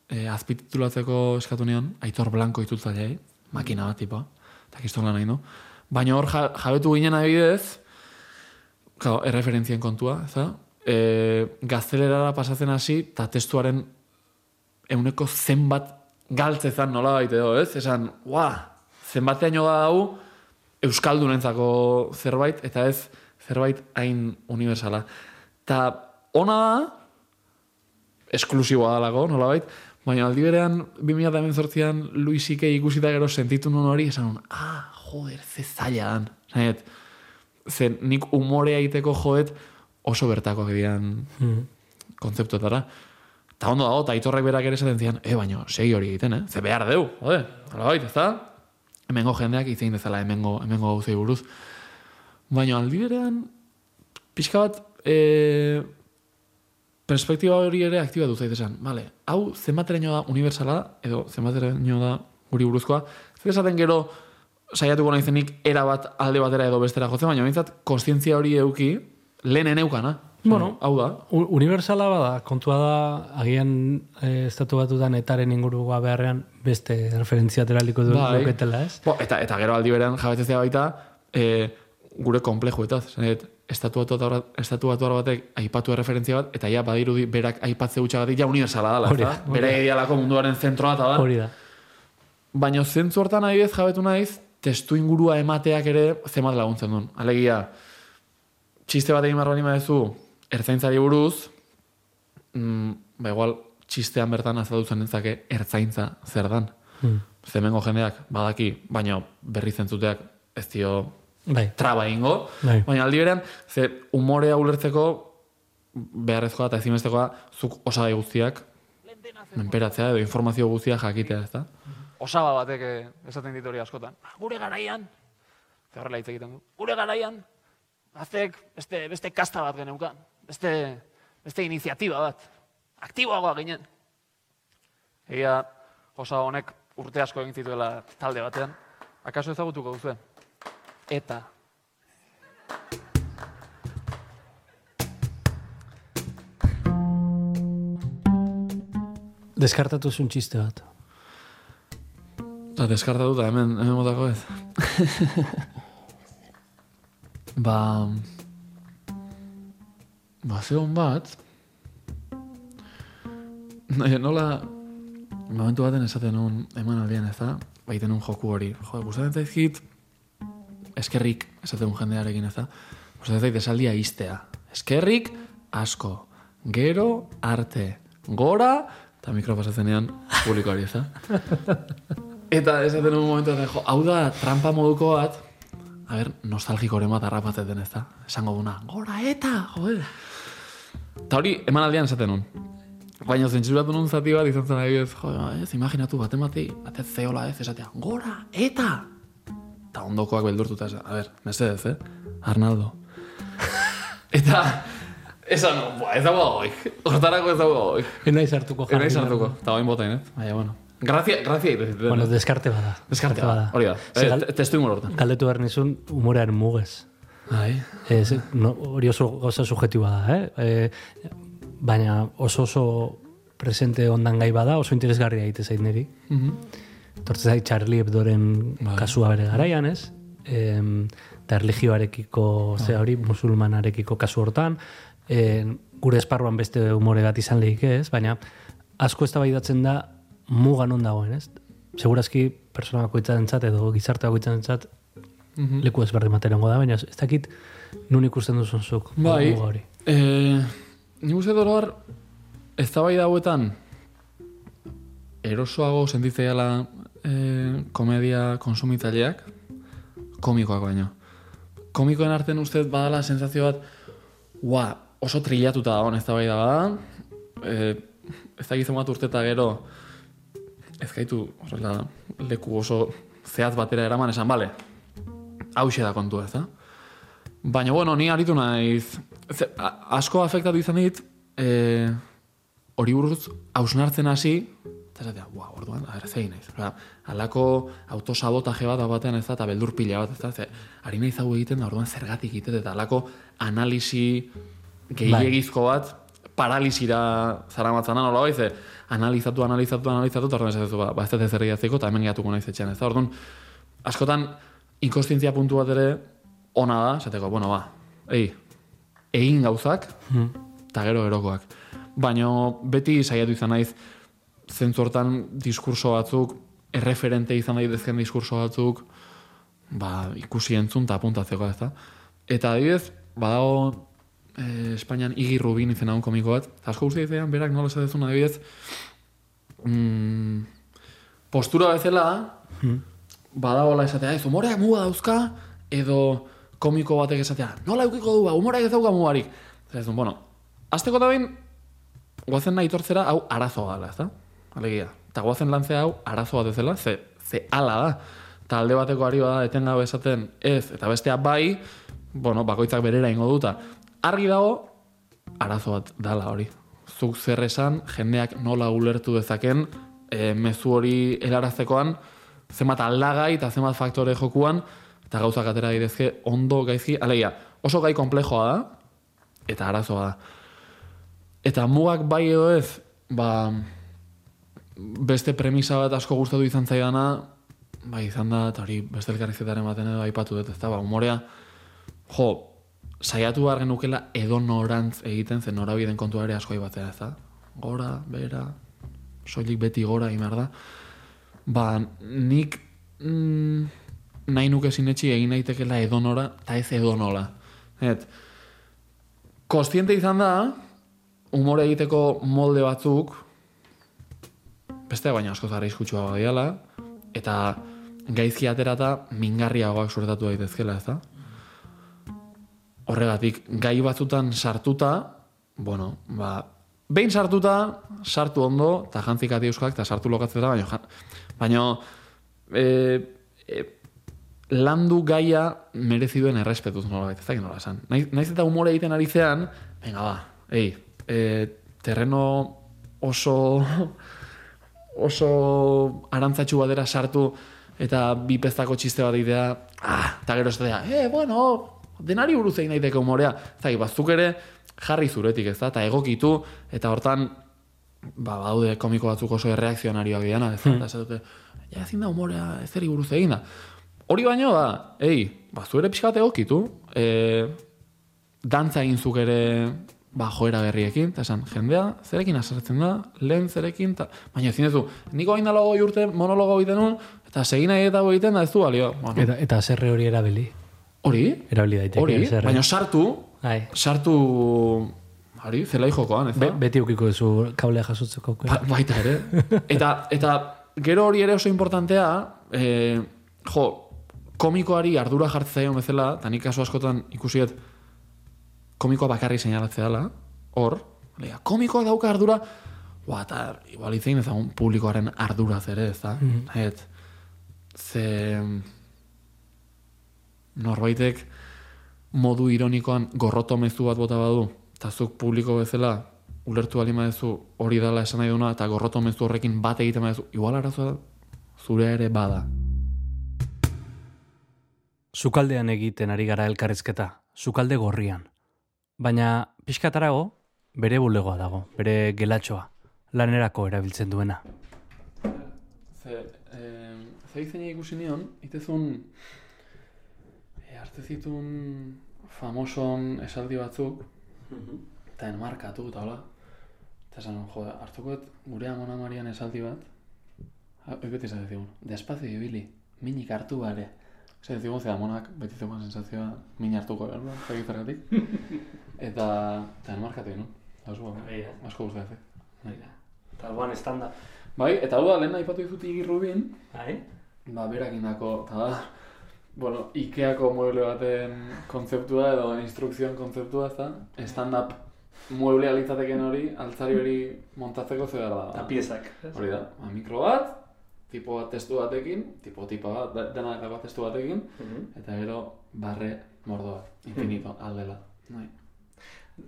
e, azpititulatzeko eskatu nion, Aitor Blanco itultzaileai, makina bat tipa, eta kiston lan nahi du. Baina hor ja, jabetu ginen adibidez, Claro, erreferentzien kontua, ez da? E, gaztelerara pasatzen hasi, eta testuaren euneko zenbat galtzezan nola baite edo, ez? Esan, ua, zenbateaino da hau euskaldunentzako zerbait, eta ez zerbait hain universala. Ta ona da, esklusiboa dalako, nola bait, baina aldi berean, 2018an Luis Ike ikusita gero sentitu nun hori, esan ah, joder, ze zaila dan. Zanet, ze nik umorea egiteko joet oso bertakoak dian Mm. kontzeptuetara. Ta ondo dago, eta aitorrek berak ere esaten zian, e, baina, segi hori egiten, eh? Ze behar deu, jode, hala bait, ez? Hemengo jendeak itzein dezala hemengo, hemengo gauzei buruz. Baina aldi berean, pixka bat, e, perspektiba hori ere aktibatu zaitezen. Vale, hau zenbateraino da universala edo zenbateraino da guri buruzkoa. Zer esaten gero, saiatuko naizenik era bat alde batera edo bestera jotzen, baina bintzat, konstientzia hori euki, lehenen eukana. Bueno. hau da. Universala bada, kontua da, agian e, estatu batutan etaren ingurua beharrean beste referentzia teraliko du Bai. duketela, ez? Bo, eta, eta gero aldi berean jabetzea baita, e, gure komplejuetaz. Zanet, estatu batu estatu batek aipatu referentzia bat, eta ja badirudi berak aipatze gutxagatik ja universala dala. Hori da, da. idealako munduaren zentroa eta bat. Hori da. Baina zentzu hortan adibidez jabetu naiz, testu ingurua emateak ere zemat laguntzen duen. Alegia, txiste bat egin barro anima duzu, ertzaintzari buruz, mm, ba igual, txistean bertan azalduzen entzake ertzaintza zer dan. Hmm. Zemengo jendeak badaki, baina berri zentzuteak ez dio Bai. traba ingo, Bai. baina aldi berean, ze umorea ulertzeko beharrezkoa eta ezimestekoa zuk osagai guztiak menperatzea edo informazio guztiak jakitea, ezta? osaba batek eh, esaten dit hori askotan. "Ah, Gure garaian, ze horrela hitz egiten du, gure garaian, aztek beste, beste kasta bat geneukan, beste, beste iniziatiba bat, aktiboagoa ginen. Egia, osa honek urte asko egin zituela talde batean, akaso ezagutuko duzu? Eta. Deskartatu zuen txiste bat. Eta deskartatu da hemen, hemen botako ez. ba... Ba, zeon bat... Nola... Momentu baten esaten nun eman aldean ez da, baiten nun joku hori. Jo, gustatzen zaizkit, eskerrik esaten nun jendearekin ez da. Gustatzen zait esaldia iztea. Eskerrik asko. Gero arte. Gora, eta mikro pasatzenean publikoari ez da. Eta esaten un momentu batean, jo, hau da trampa moduko bat, a ber, nostalgikoren bat harrapatzeten ez da. Esango duna, gora eta, joder. Eta hori, emanaldian esaten nun. Baina zentsuratu nun zati bat izan zen adibidez, jo, ez, imaginatu, bate mati, bate zeola ez, esatea, gora, eta! Eta ondokoak beldurtuta, esan, a ber, mesedez, eh? Arnaldo. eta, esan, bua, ez dago goik. Hortarako ez dago goik. Enai sartuko Era izartuko, eta bain botain, eh? Baina, bueno. Grazia, grazia. Bueno, deskarte bada. Deskarte bada. Hori da. Eh, testu ingo hortan. Galdetu behar nizun humorearen mugez. Bai. Ez, no, hori oso gauza subjetiua da, eh? E, baina oso oso presente ondan gai bada, oso interesgarria egite zait niri. Tortzen zait Charlie Hebdoren Bai. kasua bere garaian, ez? Em, eta erligioarekiko, ze hori, musulmanarekiko kasu hortan, e, gure esparruan beste umore bat izan lehik ez, baina asko ez da muga non dagoen, ez? Segurazki persona bakoitzarentzat edo gizarte bakoitzarentzat leku ezberdin materengo da, baina ez dakit nun ikusten duzun zuk Bai. hori. Eh, ni uste dut hor, ez da bai dauetan, erosoago sentitzeiala eh, komedia konsumitzaileak, komikoak baino. Komikoen artean uste dut badala sensazio bat, ua, oso trillatuta dagoen ez da bai da bada, eh, ez da gizan bat urte eta gero, ez gaitu horrela leku oso zehatz batera eraman esan, bale, hau da kontua, ez da? Baina, bueno, ni aritu naiz, ze, a- asko afektatu izan dit, e, hori buruz hausnartzen hasi, eta esatea, wow, orduan, a ber, zein naiz. Osea, halako autosabotaje bat batean ez da, eta beldur pila bat ez da, ze, ari naiz hau egiten da, orduan zergatik egiten, eta halako analisi gehiagizko bat, paralisira zara matzana, nola bai, ze, analizatu, analizatu, analizatu, eta orduan esatezu, ba, ba ez dut ezer idatziko, eta hemen gehiatuko naiz etxean, ez da, orduan, askotan, inkostientzia puntu bat ere, ona da, esateko, bueno, ba, ei, egin gauzak, eta gero erokoak. Baina beti saiatu izan naiz, zentzu hortan diskurso batzuk, erreferente izan daitezken diskurso batzuk, ba, ikusi entzun eta apuntatzeko, ez da? Eta adibidez, badago eh, Espainian Igi Rubin izena un komiko bat, eta asko guzti dizean, berak nola esatezun adibidez, mm, postura bezala, badagola esatea, ez, umoreak muga dauzka, edo komiko batek esatea, nola eukiko du, umoreak ez dauka mugarik. Ez du, bueno, azteko da behin, guazen nahi tortzera, hau arazoa dela, ez da? Alegia. Eta guazen lantzea hau arazo bat ezela, ze, ze ala da. Eta alde bateko ari bada etengabe esaten ez, eta bestea bai, bueno, bakoitzak berera ingo duta. Argi dago, arazo bat dala hori. Zuk zer esan, jendeak nola ulertu dezaken, e, mezu hori helaraztekoan, zenbat aldagai eta zenbat faktore jokuan, eta gauzak atera daitezke ondo gaizki, alegia, oso gai komplejoa da, eta arazoa da. Eta mugak bai edo ez, ba, beste premisa bat asko gustatu izan zaidana, bai izan da, eta hori beste elkarrizetaren baten edo aipatu dut, ez da, ba, umorea, jo, saiatu behar genukela edo norantz egiten zen norabiden kontua ere asko aibatzea, ez da? Gora, bera, soilik beti gora behar da. Ba, nik mm, nahi nuke sinetxi egin naitekela edonora, eta ez edonola. Et, kostiente izan da, umore egiteko molde batzuk, beste baina asko zara izkutsua badiala, eta gaizki aterata mingarriagoak suertatu daitezkela, ez da? Horregatik, gai batzutan sartuta, bueno, ba, behin sartuta, sartu ondo, eta jantzik ati euskak, eta sartu lokatzera, baina, baina e, e, landu gaia merezi duen errespetuz nola baita, ez dakit nola esan. Naiz, naiz eta humore egiten ari zean, venga ba, ei, e, terreno oso oso arantzatxu badera sartu eta bi peztako txiste bat idea, ah, eta gero ez da, eh, bueno, denari buruz egin daiteke humorea. Dakit, bazuk ere jarri zuretik, ez da, eta egokitu, eta hortan, ba, baude komiko batzuk oso erreakzionarioak diana, ez da, eta esatute, ja, ezin da humorea ez eri buruz egin da. Hori baino da, ei, ba, zu ere pixkat egokitu, e, dantza egin zuk ere ba, joera berriekin, eta esan, jendea, zerekin asartzen da, lehen zerekin, ta... baina ezin duzu, niko hain dalago urte monologo egiten nun, eta segina eta egiten da ez du balio. Bueno, Eta, eta zerre hori erabili. hori, Erabili daiteke. hori, baina sartu, Ai. sartu, hori, zelai jokoan, ez da? Be, beti ukiko duzu kablea jasotzeko. Ba, baita ere. Eta, eta gero hori ere oso importantea, e, jo, komikoari ardura jartzea bezala, eta nik kasu askotan ikusiet komikoa bakarri seinalatzea dela, hor, komikoa dauka ardura, Ba, eta igual itzein ezagun publikoaren arduraz ere, ez da? Et, ze norbaitek modu ironikoan gorroto mezu bat bota badu, eta zuk publiko bezala ulertu alima duzu hori dela esan nahi duna, eta gorroto mezu horrekin bat egiten baduzu, igual arazoa zure ere bada. Sukaldean egiten ari gara elkarrizketa, sukalde gorrian. Baina pixkatarago, bere bulegoa dago, bere gelatxoa, lanerako erabiltzen duena. Ze, eh, ze ikusi nion, itezun arte zitun famoson esaldi batzuk, eta enmarkatu eta hola. Eta esan, jo, hartuko gure amona marian esaldi bat, ha, hoi beti esan zigun, despazio ibili, minik hartu gare. Zer zigun, ze amonak beti zegoen sensazioa min hartuko gara, zegizargatik. eta, eta enmarkatu no? Oso, asko guztia ze. Eta alboan estanda. Bai, eta hau da, lehen aipatu dizut Iggy Rubin, Bai? ba, berak indako, eta da, bueno, Ikeako mueble baten kontzeptua edo instrukzioan kontzeptua, ez da, stand-up mueblea litzateken hori, altzari hori montatzeko zer da. Eta piezak. Hori da, ba, mikro bat, tipo bat testu batekin, tipo tipa bat, da- dena eta bat testu batekin, eta gero barre mordoa, infinito, aldela. Bai.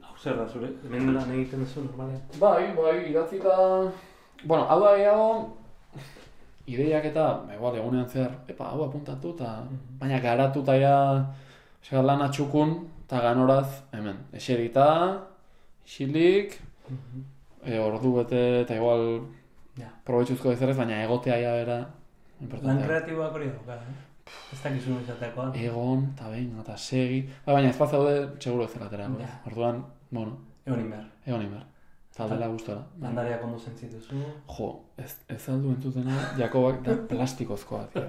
Hau zer da zure, hemen lan egiten duzu normalean. Bai, bai, idatzi eta... Bueno, hau da gehiago, ideiak eta, ba, igual, egunean zehar, epa, hau apuntatu, eta, baina garatu eta ja, osea, lan atxukun, eta ganoraz, hemen, eserita, isilik, e, ordu bete, eta igual, Ja. probetxuzko ezerrez, baina egotea ja bera, Lan kreatiboak hori dauka, eh? Ez dakizu izatekoa. Egon, eta behin, eta segi, ba, baina ez bat zaude, seguro ez zelatera, Ja. orduan, bueno, Egon inber. egon inber. Eta aldela gustora. Landareak ondo zentzituzu. Jo, ez, ez aldu entzutena, Jakobak da plastikozkoa, tío.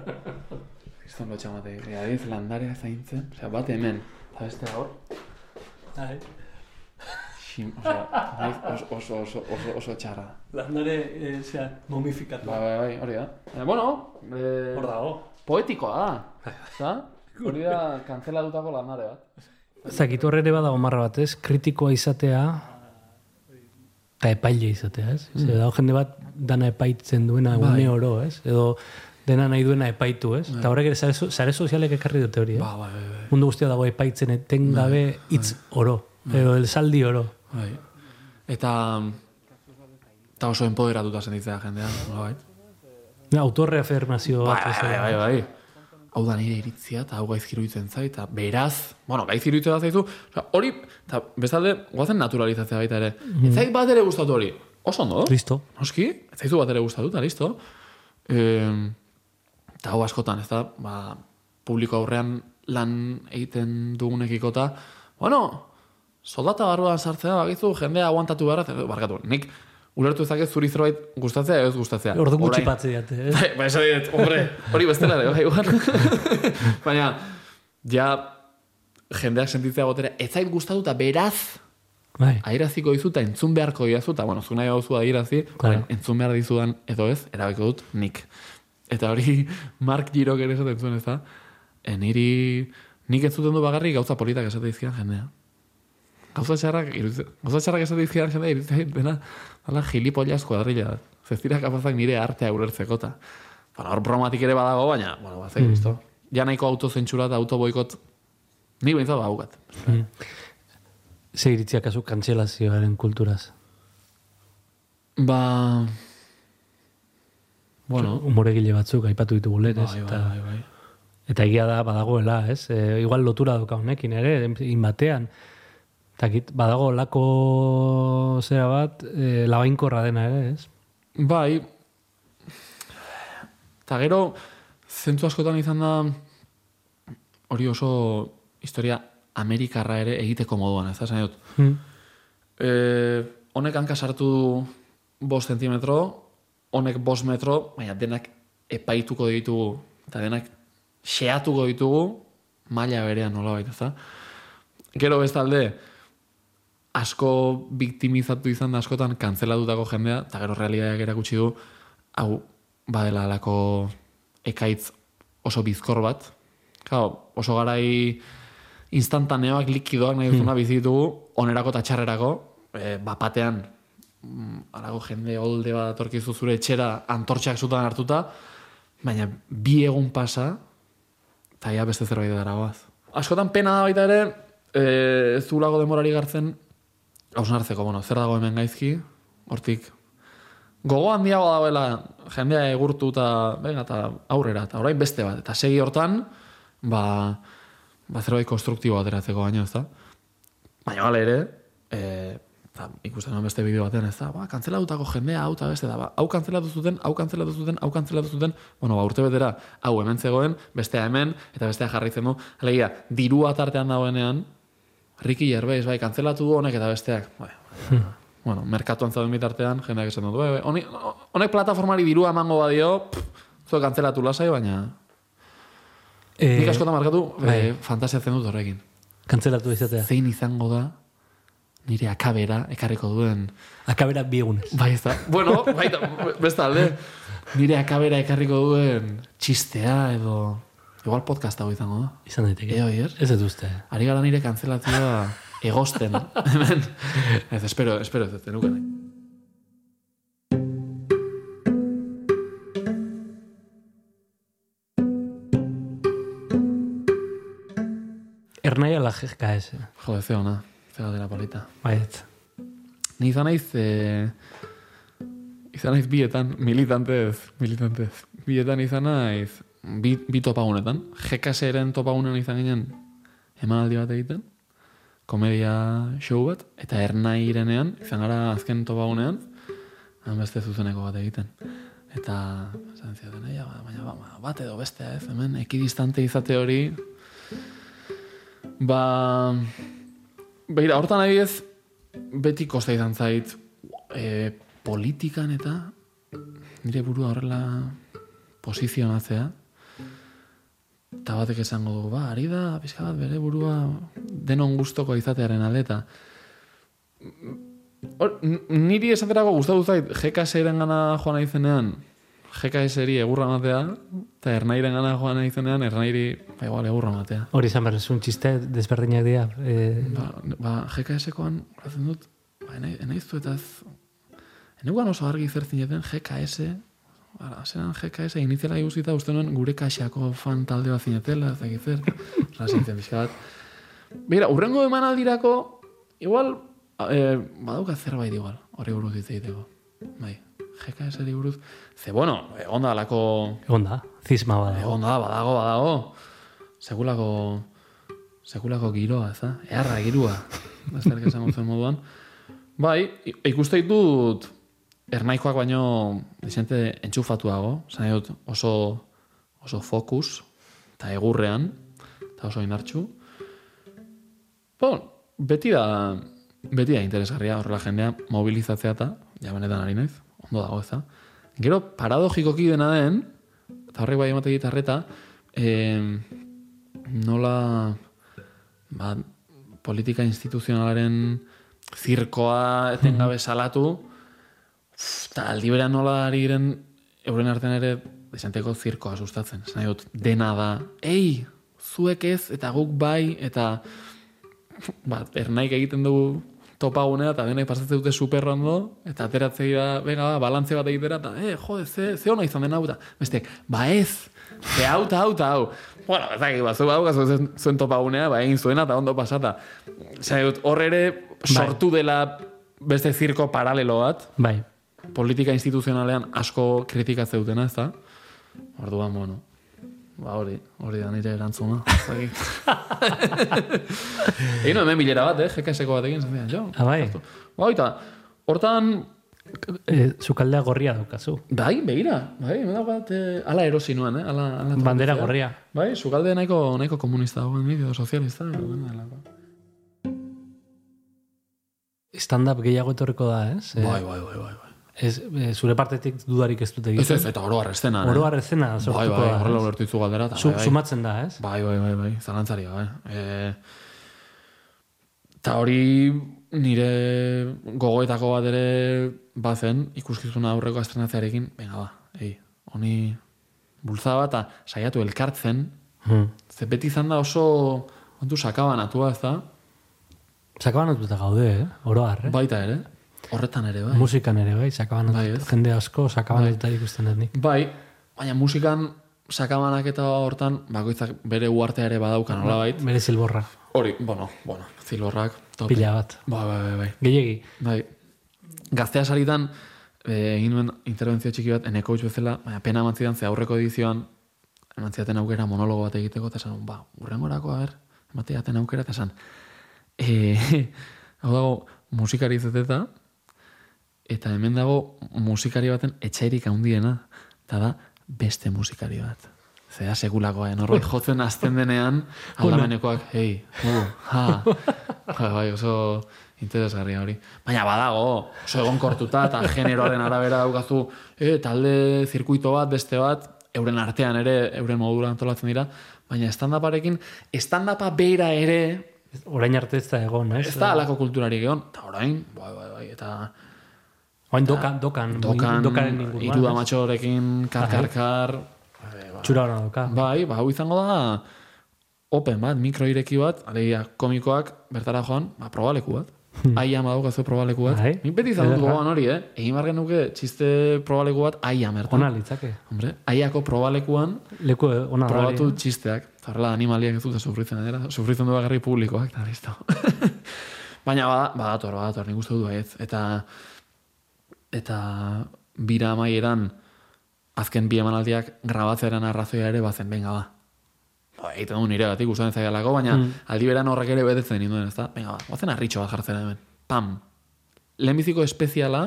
Kriston lotxa mate, adiz landarea zaintzen, osea, bat hemen, eta beste hor, Bai. xim, osea, naiz oso, oso, oso, oso, oso txarra. Landare, eh, zera, momifikatu. Bai, bai, bai, hori da. Baina, bueno, eh, Hor dago. poetikoa da, za? Hori da, kantzelatutako landare bat. Zakitu horre ere badago marra bat, ez? Kritikoa izatea, eta epaile izatea, ez? Mm. dago jende bat dana epaitzen duena Bai. une oro, ez? Edo dena nahi duena epaitu, ez? Eta horrek ere sare, so- sare sozialek ekarri dute hori, eh? Ba, bai, bai, bai. Mundu guztia dago epaitzen etengabe hitz oro, edo el saldi oro. bai. Eta, eta oso empoderatuta sentitzea jendea, nola bai. Autorreafirmazio bat. Bai, bai, bai, bai. Hau da nire iritzia, eta hau gaizki iruditzen zait, eta beraz, bueno, gaizki iruditzen zaizu, osea, hori, eta bezalde, guazen naturalizatzea baita ere. Mm. Ez zait bat ere gustatu hori. Oso ondo, Listo. noski, ez zaizu bat ere gustatu, eta listo. Eta hau askotan, ez da, ba, publiko aurrean lan egiten dugunekiko eta, bueno, soldata barruan sartzea, bakizu, jendea aguantatu behar, barkatu, nik ulertu ezakez zuri zerbait gustatzea edo ez gustatzea. Ordu gutxi patzi date, eh? Bai, ba, esan dit, hombre, hori bestela ere, bai, igual. Baina, ja, jendeak sentitzea gotera, ez zait gustatu eta beraz, Bai. airaziko dizu eta entzun beharko diazu, eta, bueno, zu nahi gauzu adierazi, Claro. entzun behar dizudan edo ez, erabeko dut nik. Eta hori, Mark Girok ere esaten zuen, ez da? E, niri, nik ez zuten du bagarrik gauza politak esate dizkidan jendea. Gauza txarrak, gauza txarrak esate dizkidan jendea, iruditzen zait dena, hala gilipollas kuadrilla. Ez dira kapazak nire artea ulertzeko eta. Bueno, hor bromatik ere badago, baina, bueno, bat Mm. mm. Ja nahiko autozentsura eta autoboikot, ni behintzat baukat. Ze iritzia kasu kantzelazioaren kulturaz. Ba... Bueno, Umoregile batzuk aipatu ditugu lehen, ez? bai, bai, Eta, bai, bai. eta egia da badagoela, ez? E, igual lotura doka honekin ere, inbatean. Eta kit, badago lako zera bat, e, labainkorra dena ere, ez? Bai, eta gero, zentzu askotan izan da, hori oso historia Amerikarra ere egiteko moduan, ez da, esan dut. Hmm. E, honek hanka sartu bost zentimetro, honek bost metro, baina denak epaituko ditugu, eta denak xeatuko ditugu, maila berean nola baita, ez da? Gero bestalde, asko biktimizatu izan da askotan kantzelatutako jendea, eta gero realitateak erakutsi du, hau, badela alako ekaitz oso bizkor bat. Claro, oso garai instantaneoak, likidoak nahi duzuna bizi ditugu, onerako eta txarrerako, e, bapatean, mm, alako jende holde bat atorkizu zure etxera antortxak zutan hartuta, baina bi egun pasa, eta ja beste zerbait dara goaz. Askotan pena da baita ere, e, ez dugulako demorari gartzen, hausnartzeko, bueno, zer dago hemen gaizki, hortik, gogo handiago dagoela jendea egurtu eta, venga, eta aurrera, eta orain beste bat, eta segi hortan, ba, ba zerbait konstruktibo ateratzeko baino, ez da? Baina gale ere, e, eta ikusten nuen beste bideo batean, ez da, ba, kantzelatutako jendea, hau eta beste da, ba, hau kantzelatu zuten, hau kantzelatu zuten, hau kantzelatu zuten, bueno, ba, urte betera, hau hemen zegoen, bestea hemen, eta bestea jarraitzen du, alegia, dirua tartean dagoenean, Ricky Gervais, bai, kantzelatu du honek eta besteak, bai, bueno, merkatuan zauden bitartean, jendeak esan dut, bai, bai, honek plataformari dirua emango badio, zuek kantzelatu lasai, baina, E, nik askotan markatu, bai. eh, fantasiatzen dut horrekin. Kantzelatu izatea. Zein izango da, nire akabera ekarriko duen Akabera bi egunez. Bai, ez da. Bueno, baita, bestalde, nire akabera ekarriko duen txistea edo... Igual podcast hau izango da. Izan daiteke. Eo, hier? Ez dut uste. Ari gara nire kantzelazioa egosten. Hemen. Ez, espero, espero, ez, ez, nuke nahi. Ernaia la GKS. Jode, ze ona. Ze dela polita. Baiet. Ni izan naiz, eh, izan naiz bietan, militantez, militantez. Bietan izan naiz, bi, bi topagunetan. GKS-eren topagunean izan ginen emanaldi bat egiten, komedia show bat, eta ernairenean, izan gara azken topagunean, han beste zuzeneko bat egiten. Eta, esan ziaten, "Ai, ba, baina ba, bat edo bestea ez, hemen ekidistante izate hori, ba, begira, hortan adibidez, beti kosta izan zait e, politikan eta nire burua horrela posizionatzea eta batek esango du, ba, ari da, pixka bat bere burua denon gustoko izatearen alde eta hor, niri esaterako gustatu zait GKS-eren gana joan naizenean GKS-eri egurra matea eta ernairen gana joan naizenean ernairi ba, igual egurra matea Hori izan behar, un txiste desberdinak dira. E, Ba, ba grazen dut, ba, enai, enaiztu eta ez... Eneugan oso argi zer zineten GKS, ba, zeran GKS iniziala iguzita uste nuen gure kaxako fan talde bat zinetela, ez dakit zer, rasintzen pixka bat. Begira, urrengo emanaldirako, igual, eh, badauka zerbait igual, hori buruz hitz egiteko. Bai, GKS-eri buruz. Ze, bueno, egon da alako egon da, zisma badago. Egon da, badago, badago. Sekulako, sekulako giroa, ez da? Eharra girua. Esango zen moduan. Bai, i- ikuste ernaikoak baino dizente entxufatuago, zan dut oso, oso fokus, eta egurrean, eta oso inartxu. Bon, beti da, beti da interesgarria horrela jendea mobilizatzea eta ja benetan ari naiz, ondo dago ez da. Gero, paradogikoki dena den, eta horrek bai emate gitarreta, eh, nola ba, politika instituzionalaren zirkoa etengabe salatu, eta aldi berean nola ari giren euren artean ere desanteko zirkoa sustatzen. Zena dut, dena da, ei, zuek ez, eta guk bai, eta ba, ernaik egiten dugu topagunea, eta denek pasatzen dute super ondo, eta ateratzei da, venga, ba, balantze bat egitera, eta, eh, jode, ze, ze hona izan den hau, eta, beste, ba ez, ze hau, eta hau, hau. Bueno, ez dakit, ba, zu bau, zuen, zuen topagunea, ba, egin zuena, eta ondo pasata. Zena dut, hor ere, sortu dela beste zirko paralelo bat, Bai. Politika instituzionalean asko kritikatze dutena, ez da? Orduan, bueno, ba hori, hori da nire erantzuna. Egin hemen bilera bat, eh, GKS-ko bat egin, zen jo. Ah, bai. Ba, oita, hortan, E, zukaldea gorria daukazu. bai, begira, bai, daukat, eh, ala erosi nuen, eh, ala, ala Bandera gorria. Bai, sukalde nahiko, nahiko komunista dagoen edo sozialista. Stand-up gehiago etorriko da, ez? Eh, Bai, bai, bai, bai. Bai. Ez, e, zure partetik dudarik ez dute Ez egiten. ez, eta oro arrestena. Oro arrezena Bai, sortuko bai, da. horrela ez? ulertu galdera. Zu- bai, bai. Sumatzen da, ez? Bai, bai, bai, bai, zalantzari gabe. E, eta hori nire gogoetako bat ere bazen, ikuskizuna aurreko astrenatzearekin, venga ba, ei, honi bultzada bat, eta saiatu elkartzen, Hmm. ze beti izan da oso, kontu sakabanatua, ez da? Sakabanatuta gaude, eh? Oro har, eh? Baita ere, horretan ere, bai. Musikan ere, bai? Sakabanatuta. Bai? Jende asko sakabanatuta ikusten dut nik. Bai, baina musikan sakabanak eta hortan, bakoitzak bere uartea ere badaukan, nola bait. Bere zilborra. Hori, bueno, bueno, zilorrak, tope. Pila bat. Bai, bai, bai, bai. Gehiegi. Bai. Gaztea saritan, eh, egin nuen interbentzio txiki bat, eneko bezala, baina pena eman zidan, ze aurreko edizioan, eman zidaten aukera monologo bat egiteko, eta esan, ba, urrengorako, a ber, emate jaten aukera, eta esan, e, hau dago, musikari zeteta, eta hemen dago musikari baten etxairik handiena, eta da, beste musikari bat. Zera segulakoa, eh? norbait jotzen azten denean, aldamenekoak, hei, uh, ha, ja, bai, oso interesgarria hori. Baina badago, oso egonkortuta eta generoaren arabera daukazu, e, talde zirkuito bat, beste bat, euren artean ere, euren modura antolatzen dira, baina stand-uparekin, stand-upa bera ere, Orain arte ez da egon, ez? ez da alako kulturarik egon, eta orain, bai, bai, bai, eta Orain dokan, dokan. dokan, dokaren inguruan. iru da ez? matxorekin, kar, kar, kar, Txura hona doka. Bai, ba, hau izango da open bat, mikro ireki bat, alegia komikoak bertara joan, ba, probaleku bat. Aiam badaukazu probaleku bat. Hmm. Bai, Nik beti izan dut ederra. gogoan hori, eh? Egin bargen nuke txiste probaleku bat aiam bertan. Ona litzake. Hombre, aiako probalekuan Leku eh, ona da. probatu hori, eh? txisteak. Horrela animaliak ez dute sufritzen, edera? Sufritzen du bagarri publikoak, eta listo. Baina bada, badator, badator, nik uste dut baietz. Eta, eta bira amaieran azken bi emanaldiak grabatzearen arrazoia ere bazen, benga ba. Ba, egiten du nire gatik usatzen zaialako, baina Mm. aldi beran horrek ere betetzen ninduen, ez da? Benga ba, bazen arritxo bat jartzen hemen. Pam. Lehenbiziko espeziala,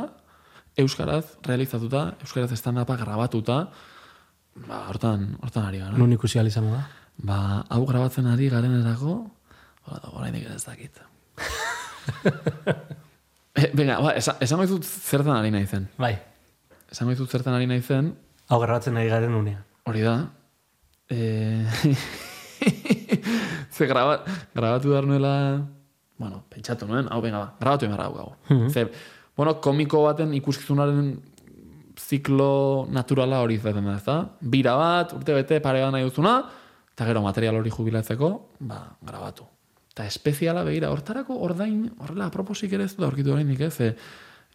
euskaraz realizatuta, euskaraz stand-upa grabatuta, ba, hortan, hortan ari gara. Nun ikusi izango da. Ba, hau grabatzen ari garenerako, ba, oraindik ez dakit. e, venga, ba, esan, esan dizut zertan ari naizen. Bai. Esan dizut zertan ari naizen, Hau grabatzen nahi garen unean. hori da, e... ze graba, grabatu behar nuela, bueno, pentsatu nuen, hau venga, ba, grabatu behar hau Mhm. Ze, bueno, komiko baten ikuskizunaren ziklo naturala hori izaten da, ezta? Bira bat, urte bete parean nahi duzuna, eta gero material hori jubilatzeko, ba, grabatu. Eta espeziala begira, hortarako ordain, horrela, aproposik ere ez da aurkitu oraindik ez, ze,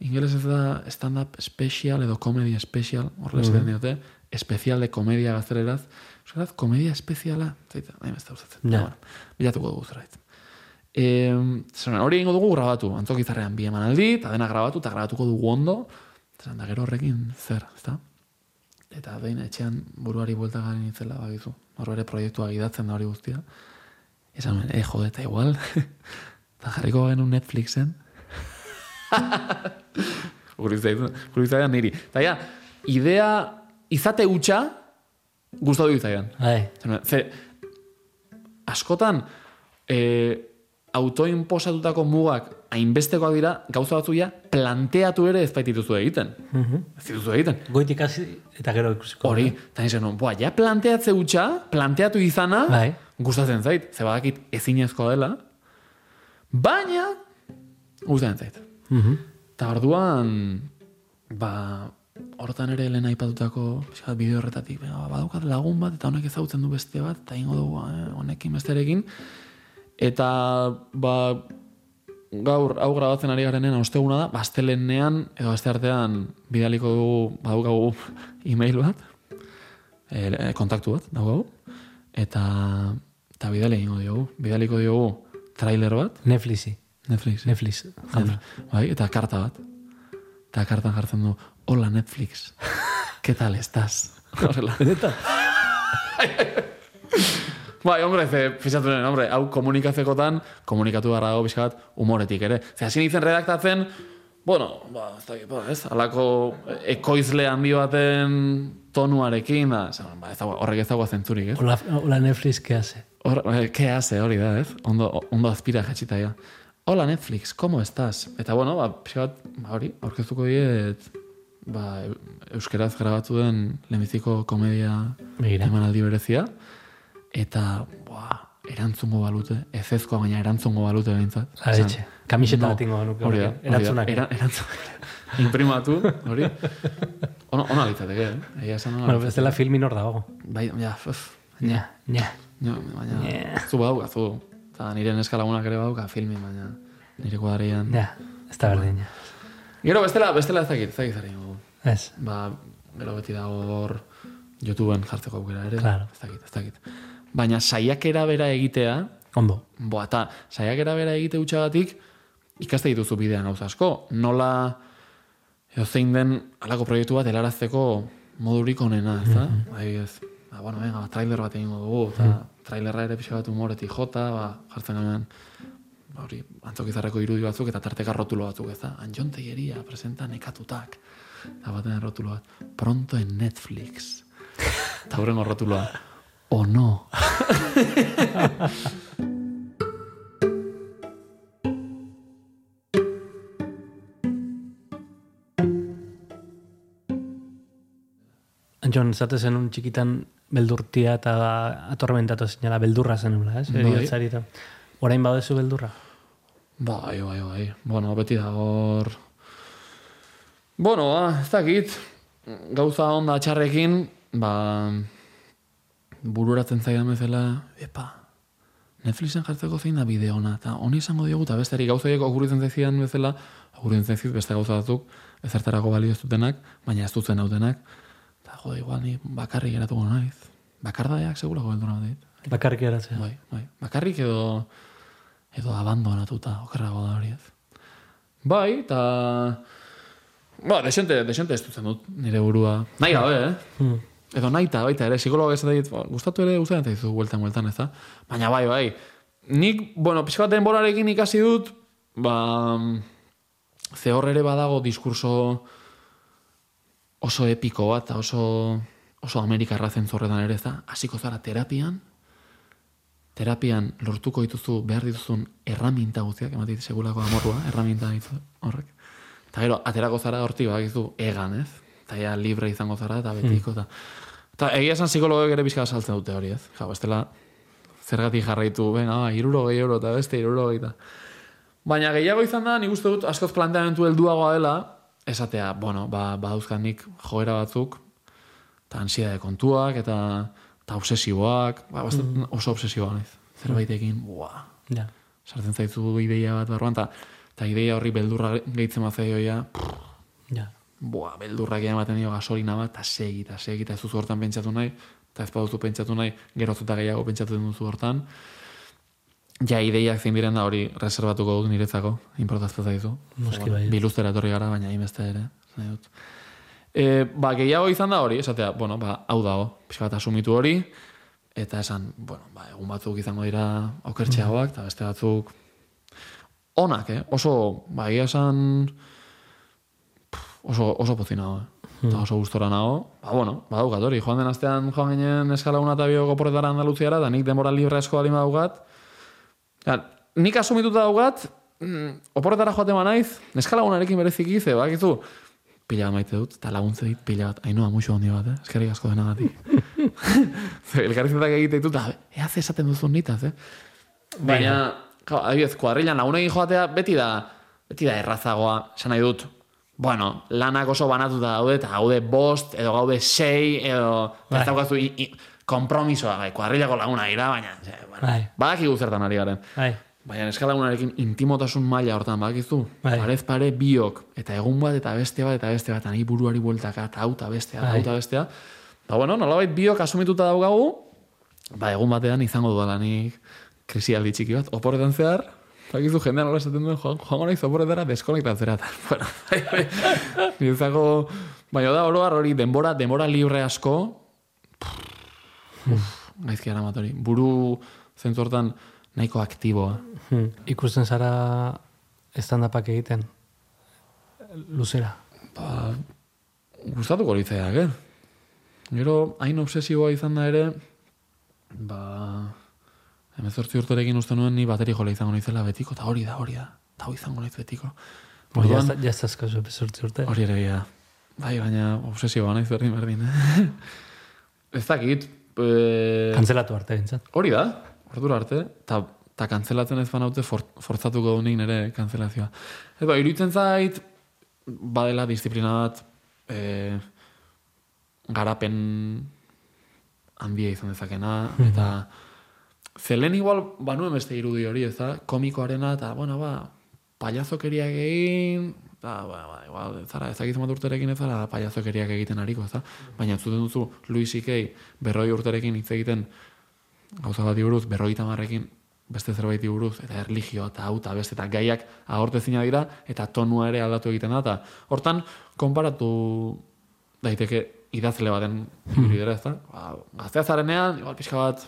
ingeles ez da stand-up special edo comedy special, horrela esaten diote, espezial de komedia gazteleraz, euskaraz, komedia espeziala, zaita, nahi ez da usatzen. Ja. Bueno, bilatuko dugu zerbait. E, hori egingo dugu grabatu, antzokizarrean bi emanaldi, eta dena grabatu, eta grabatuko dugu ondo, eta da gero horrekin zer, ezta? Eta behin etxean buruari buelta garen itzela bagizu. Hor ere proiektua gidatzen da hori guztia. Esan nuen, eh, jode, eta igual. Eta jarriko genuen Netflixen. Gurizaidan niri. Eta ja, idea izate hutsa gustatu izaidan. Bai. Ze, askotan, e, autoinposatutako mugak hainbestekoak dira, gauza batzu ja, planteatu ere ez baitituzu egiten. Ez dituzu egiten. Goitik hasi eta gero ikusiko. Hori, eta nizien, boa, ja planteatze hutsa, planteatu izana, Bai. Gustatzen zait, ze badakit ezinezkoa dela, baina, gustatzen zait. Mhm. Eta orduan, ba, hortan ere lehen aipatutako bideo horretatik, ba, badaukat lagun bat, eta honek ezagutzen du beste bat, eta ingo dugu eh, honekin besterekin. Eta, ba, gaur, hau grabatzen ari garenen osteguna da, bastelenean, edo aste artean, bidaliko dugu, badaukagu e-mail bat, e, kontaktu bat, daukagu, eta, eta bidali egingo diogu. Bidaliko diogu trailer bat, Netflixi. Netflix. Netflix. jauna. Bai, eta karta bat. Eta kartan jartzen du, hola Netflix, ¿qué tal estás? Horrela. Bai, hombre, ze, fixatu nuen, hombre, hau komunikatzekotan, komunikatu barra dago pixka bat humoretik ere. Ze, hasi nintzen redaktatzen, bueno, ba, ez dakit, ba, ez, alako ekoizle handi baten tonuarekin, da, esan, ba, ez dago, horrek ez dago zentzurik, ez? Hola, hola Netflix, ¿qué hace? Hor, eh, ¿qué hace hori da, ez? Ondo, ondo azpira jatxita ja. Hola Netflix, ¿cómo estás? Eta bueno, ba, pixka bat, ba, hori, aurkeztuko diet, ba, eu- euskeraz grabatu den lehenbiziko komedia Begira. emanaldi berezia, eta, boa, erantzungo balute, ez ezkoa baina erantzungo balute behintzat. La Kamiseta bat ingo genuke Hori da. Erantzunak. Era, erantzun, imprimatu, hori. Ona, ona litzateke, eh? Egia esan ona Bueno, dela filmin hor dago. Bai, ja, uf, Ja, ja. Ja, baina, Yeah. zu badauka, zu. Eta nire neska lagunak ere badauka filmi, baina nire kuadrian. Ja, ez da berdin, ja. Gero, bestela, bestela ez dakit, ez dakit egingo. Ez. Ba, gero beti dago hor YouTubeen jartzeko aukera ere. Claro. Ez dakit, ez dakit. Baina saiakera bera egitea, Ondo. boa, eta saiakera bera egite utxagatik, ikaste dituzu bidean gauza asko. Nola, edo zein den alako proiektu bat helarazteko modurik onena, ez da? Adibidez, ba, bueno, venga, ba, trailer bat egingo dugu, eta trailerra ere pixka bat humoretik jota, ba, jartzen ganean, ba, hori, antzokizarreko irudi batzuk eta tarteka rotulo batzuk, ez da? Anjon Teieria presenta nekatutak. Eta baten rotulo bat, pronto en Netflix. Eta horrengo rotuloa, o no. Antxon, esate zenun txikitan beldurtia eta atormentatu zinela beldurra zenula, ez? Bai. Eriotzari eta. Orain badezu beldurra? Bai, bai, bai. Bueno, beti da hor... Bueno, ba, ez dakit, gauza onda txarrekin, ba, bururatzen zaidan bezala, epa, Netflixen jartzeko zein da bideo ona, eta honi izango diogu, eta besteari gauza horiek okurritzen zaizidan bezala, okurritzen zaizit beste gauza batzuk, ezertarako balio ez dutenak, baina ez dutzen hautenak, eta jode, igual ni bakarrik geratuko naiz. Bakardadeak segurako beldura bat dit. Bakarrik eratzea. Bai, bai. Bakarrik edo edo abandonatuta, okerrago da hori ez. Bai, eta... Ba, desente, desente ez dutzen dut nire burua. Nahi gabe, eh? Hmm. Edo naita, baita ere, psikologa ez dit, ba, gustatu ere gustatzen zaizu bueltan, bueltan, ez da? Baina bai, bai. Nik, bueno, pixka bat denborarekin ikasi dut, ba, ze hor ere badago diskurso oso epiko bat, oso, oso amerikarra zentzorretan ere, ez da? Hasiko zara terapian, terapian lortuko dituzu behar dituzun erraminta guztiak, ematit segulako amorrua, erraminta ditu horrek. Eta gero, aterako zara hortik badakizu egan, ez? Eta ja libre izango zara, eta betiko, eta... Eta egia esan psikologoek ere pixka saltzen dute hori, ez? Ja, bestela, zergatik jarraitu, venga, ba, iruro gehi euro, eta beste iruro gehi, eta... Baina gehiago izan da, nik uste dut, askoz planteamentu helduagoa dela, esatea, bueno, ba, badauzkanik joera batzuk, eta ansiedade kontuak, eta, eta obsesiboak, ba, bast, oso obsesioa naiz. Zerbaitekin, buah, Ja. sartzen zaizu ideia bat barruan, eta, eta ideia horri beldurra gehitzen bat zaioia, Ja. buah, beldurrak ematen dio gasolina bat, eta segi, eta segi, eta ez duzu hortan pentsatu nahi, eta ez baduzu pentsatu nahi, gerozuta gehiago pentsatu duzu hortan. Ja, ideiak zein diren da hori reservatuko dut niretzako, importazte zaizu. Noski bai. Biluztera etorri gara, baina hainbeste ere. nahi dut. E, ba, gehiago izan da hori, esatea, bueno, ba, hau dago, pixka bat asumitu hori, eta esan, bueno, ba, egun batzuk izango dira okertxeagoak, eta beste batzuk onak, eh? Oso, ba, egia esan, oso, oso pozi nago, eh? Eta oso gustora nago. Ba, bueno, ba, daukat hori. Joan den astean joan ginen eskalaguna eta bioko porretara Andaluziara, eta nik denbora libre asko bali daukat. Ja, nik asumituta daugat, mm, oporretara joate naiz, neskalagunarekin bereziki, ze bakizu, pila bat maite dut, eta laguntze dit pila bat, hainua muxo handi bat, eh? eskerrik asko denagatik. Ze, Elkarrizetak egite ditut, da, ea ze esaten duzun nitaz, eh? Baina, claro, adibidez, kuadrilan lagunekin joatea beti da, beti da errazagoa, esan nahi dut, bueno, lanak oso banatuta daude, eta gaude bost, edo gaude sei, edo, Bai. ez daukazu, kompromisoa, bai, kuadrilako laguna gira, baina, ze, bueno, Bai. badakigu zertan ari garen. Bai. Baina eskalagunarekin intimotasun maila hortan badakizu, Bai. parez pare biok, eta egun bat, eta beste bat, eta beste bat, eta buruari bueltaka, eta hau, eta bestea, hau, Bai. eta bestea. Ba, bueno, nolabait biok asumituta daukagu, ba, egun batean izango dudala nik krisialdi txiki bat, oporretan zehar, bakizu jendean nola esaten duen, joan, joango naiz oporretara deskonektatzera. Bueno, bai, bai, baina da oro har hori denbora, denbora libre asko, uf, gaizki aramat hori, buru zentzu hortan nahiko aktiboa. Hmm. Ikusten zara stand-upak egiten luzera. Ba, gustatuko litzaiak, eh? Gero, hain obsesiboa izan da ere, ba, emezortzi urterekin uste nuen ni bateri jola izango naizela betiko, eta hori da, hori da, eta hori izango naiz betiko. Hori Orduan, ja azkazu bezortzi urte. hori ere gira. Bai, baina obsesioa naiz berdin berdin, eh? ez dakit, eh, Kantzelatu arte bintzat. hori da, ordura arte, eta ta kantzelatzen ez banaute for, forzatuko dunik nire kantzelazioa. Ez ba, iruditzen zait, badela disiplina bat, e, garapen handia izan dezakena, eta zelen igual banuen beste irudi hori, ez da, komikoarena, eta, bueno, ba, payazokeriak egin, eta, ba, ba, igual, ez zara, ezakitzen bat urterekin ez zara payazokeriak egiten ariko, ez da, baina zuten duzu Louis C.K. berroi urterekin hitz egiten gauza bat buruz, berroi tamarrekin beste zerbaiti buruz, eta erligio, eta hau, eta beste, eta gaiak agortezina dira, eta tonua ere aldatu egiten da, eta hortan, konparatu daiteke idazle baten bidera, ez da? Ba, gaztea zarenean, igual pixka bat,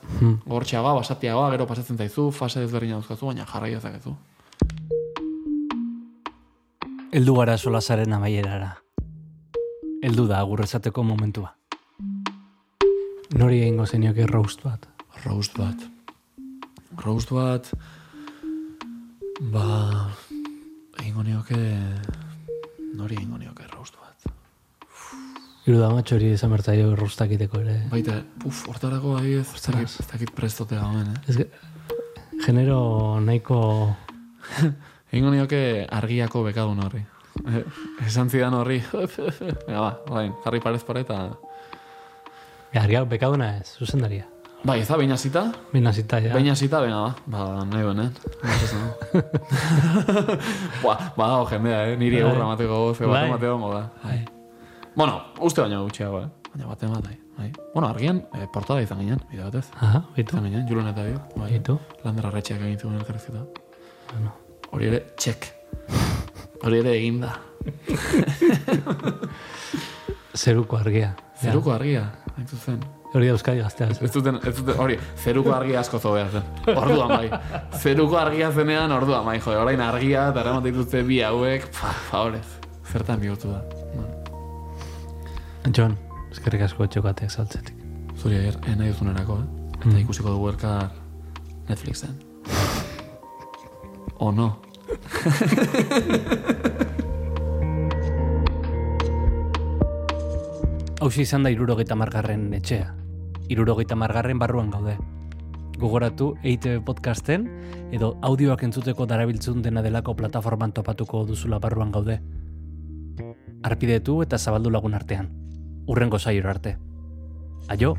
gortxeagoa, basatiagoa, gero pasatzen zaizu, fase ezberdina dauzkazu, baina jarrai dezakezu. Heldu gara solasaren amaierara. Heldu da agurrezateko momentua. Nori egingo zenioke roast bat. Roast bat. Roast bat, ba, egingo nioke, nori egingo nioke roast bat. Iru da matxori esan bertzaio roastak iteko ere. Baita, uf, hortarako ahi ez, ez dakit, prestotea gauen, eh? Ez ge- genero nahiko... Egingo nioke argiako bekadun horri. Eh, Esan zidan horri, Venga, ba, orain, jarri parez pare eta... Argia, bekaduna ez, zuzendaria. Bai, ez da, behin hasita? Behin hasita, ja. Behin hasita, venga, ba, ba, nahi benen. ba, ba, dago jendea, eh? Niri Bai. egurra mateko bat Bai. mateko gongo da. Bai. Bueno, uste baino gutxiago, eh? Baina baten bat, bai. bai. Bueno, argian, eh, portada izan ginen, bide batez. Aha, bitu. Izan ginen, Julen eta bio. Bai. Bitu. Lander arretxeak egin zuen elkarrizketa. Hori ere, txek. Hori ere egin da. Zeruko argia. Zeruko argia, hain zuzen. Hori da Euskadi gaztea. Ez duten, ez duten, hori, zeruko argia asko zobea zen. Orduan bai. Zeruko argia zenean orduan bai, jode, orain argia, eramat dituzte bi hauek, pa, favorez. Zertan bihurtu da. John, eskerrik asko txokateak saltzetik. Zuri eh, nahi duzunerako, eh? Eta ikusiko dugu elkar Netflixen. O no. Hauzi izan da irurogeita margarren etxea. Irurogeita margarren barruan gaude. Gogoratu EITB podcasten edo audioak entzuteko darabiltzun dena delako plataforman topatuko duzula barruan gaude. Arpidetu eta zabaldu lagun artean. Urrengo saior arte. Aio!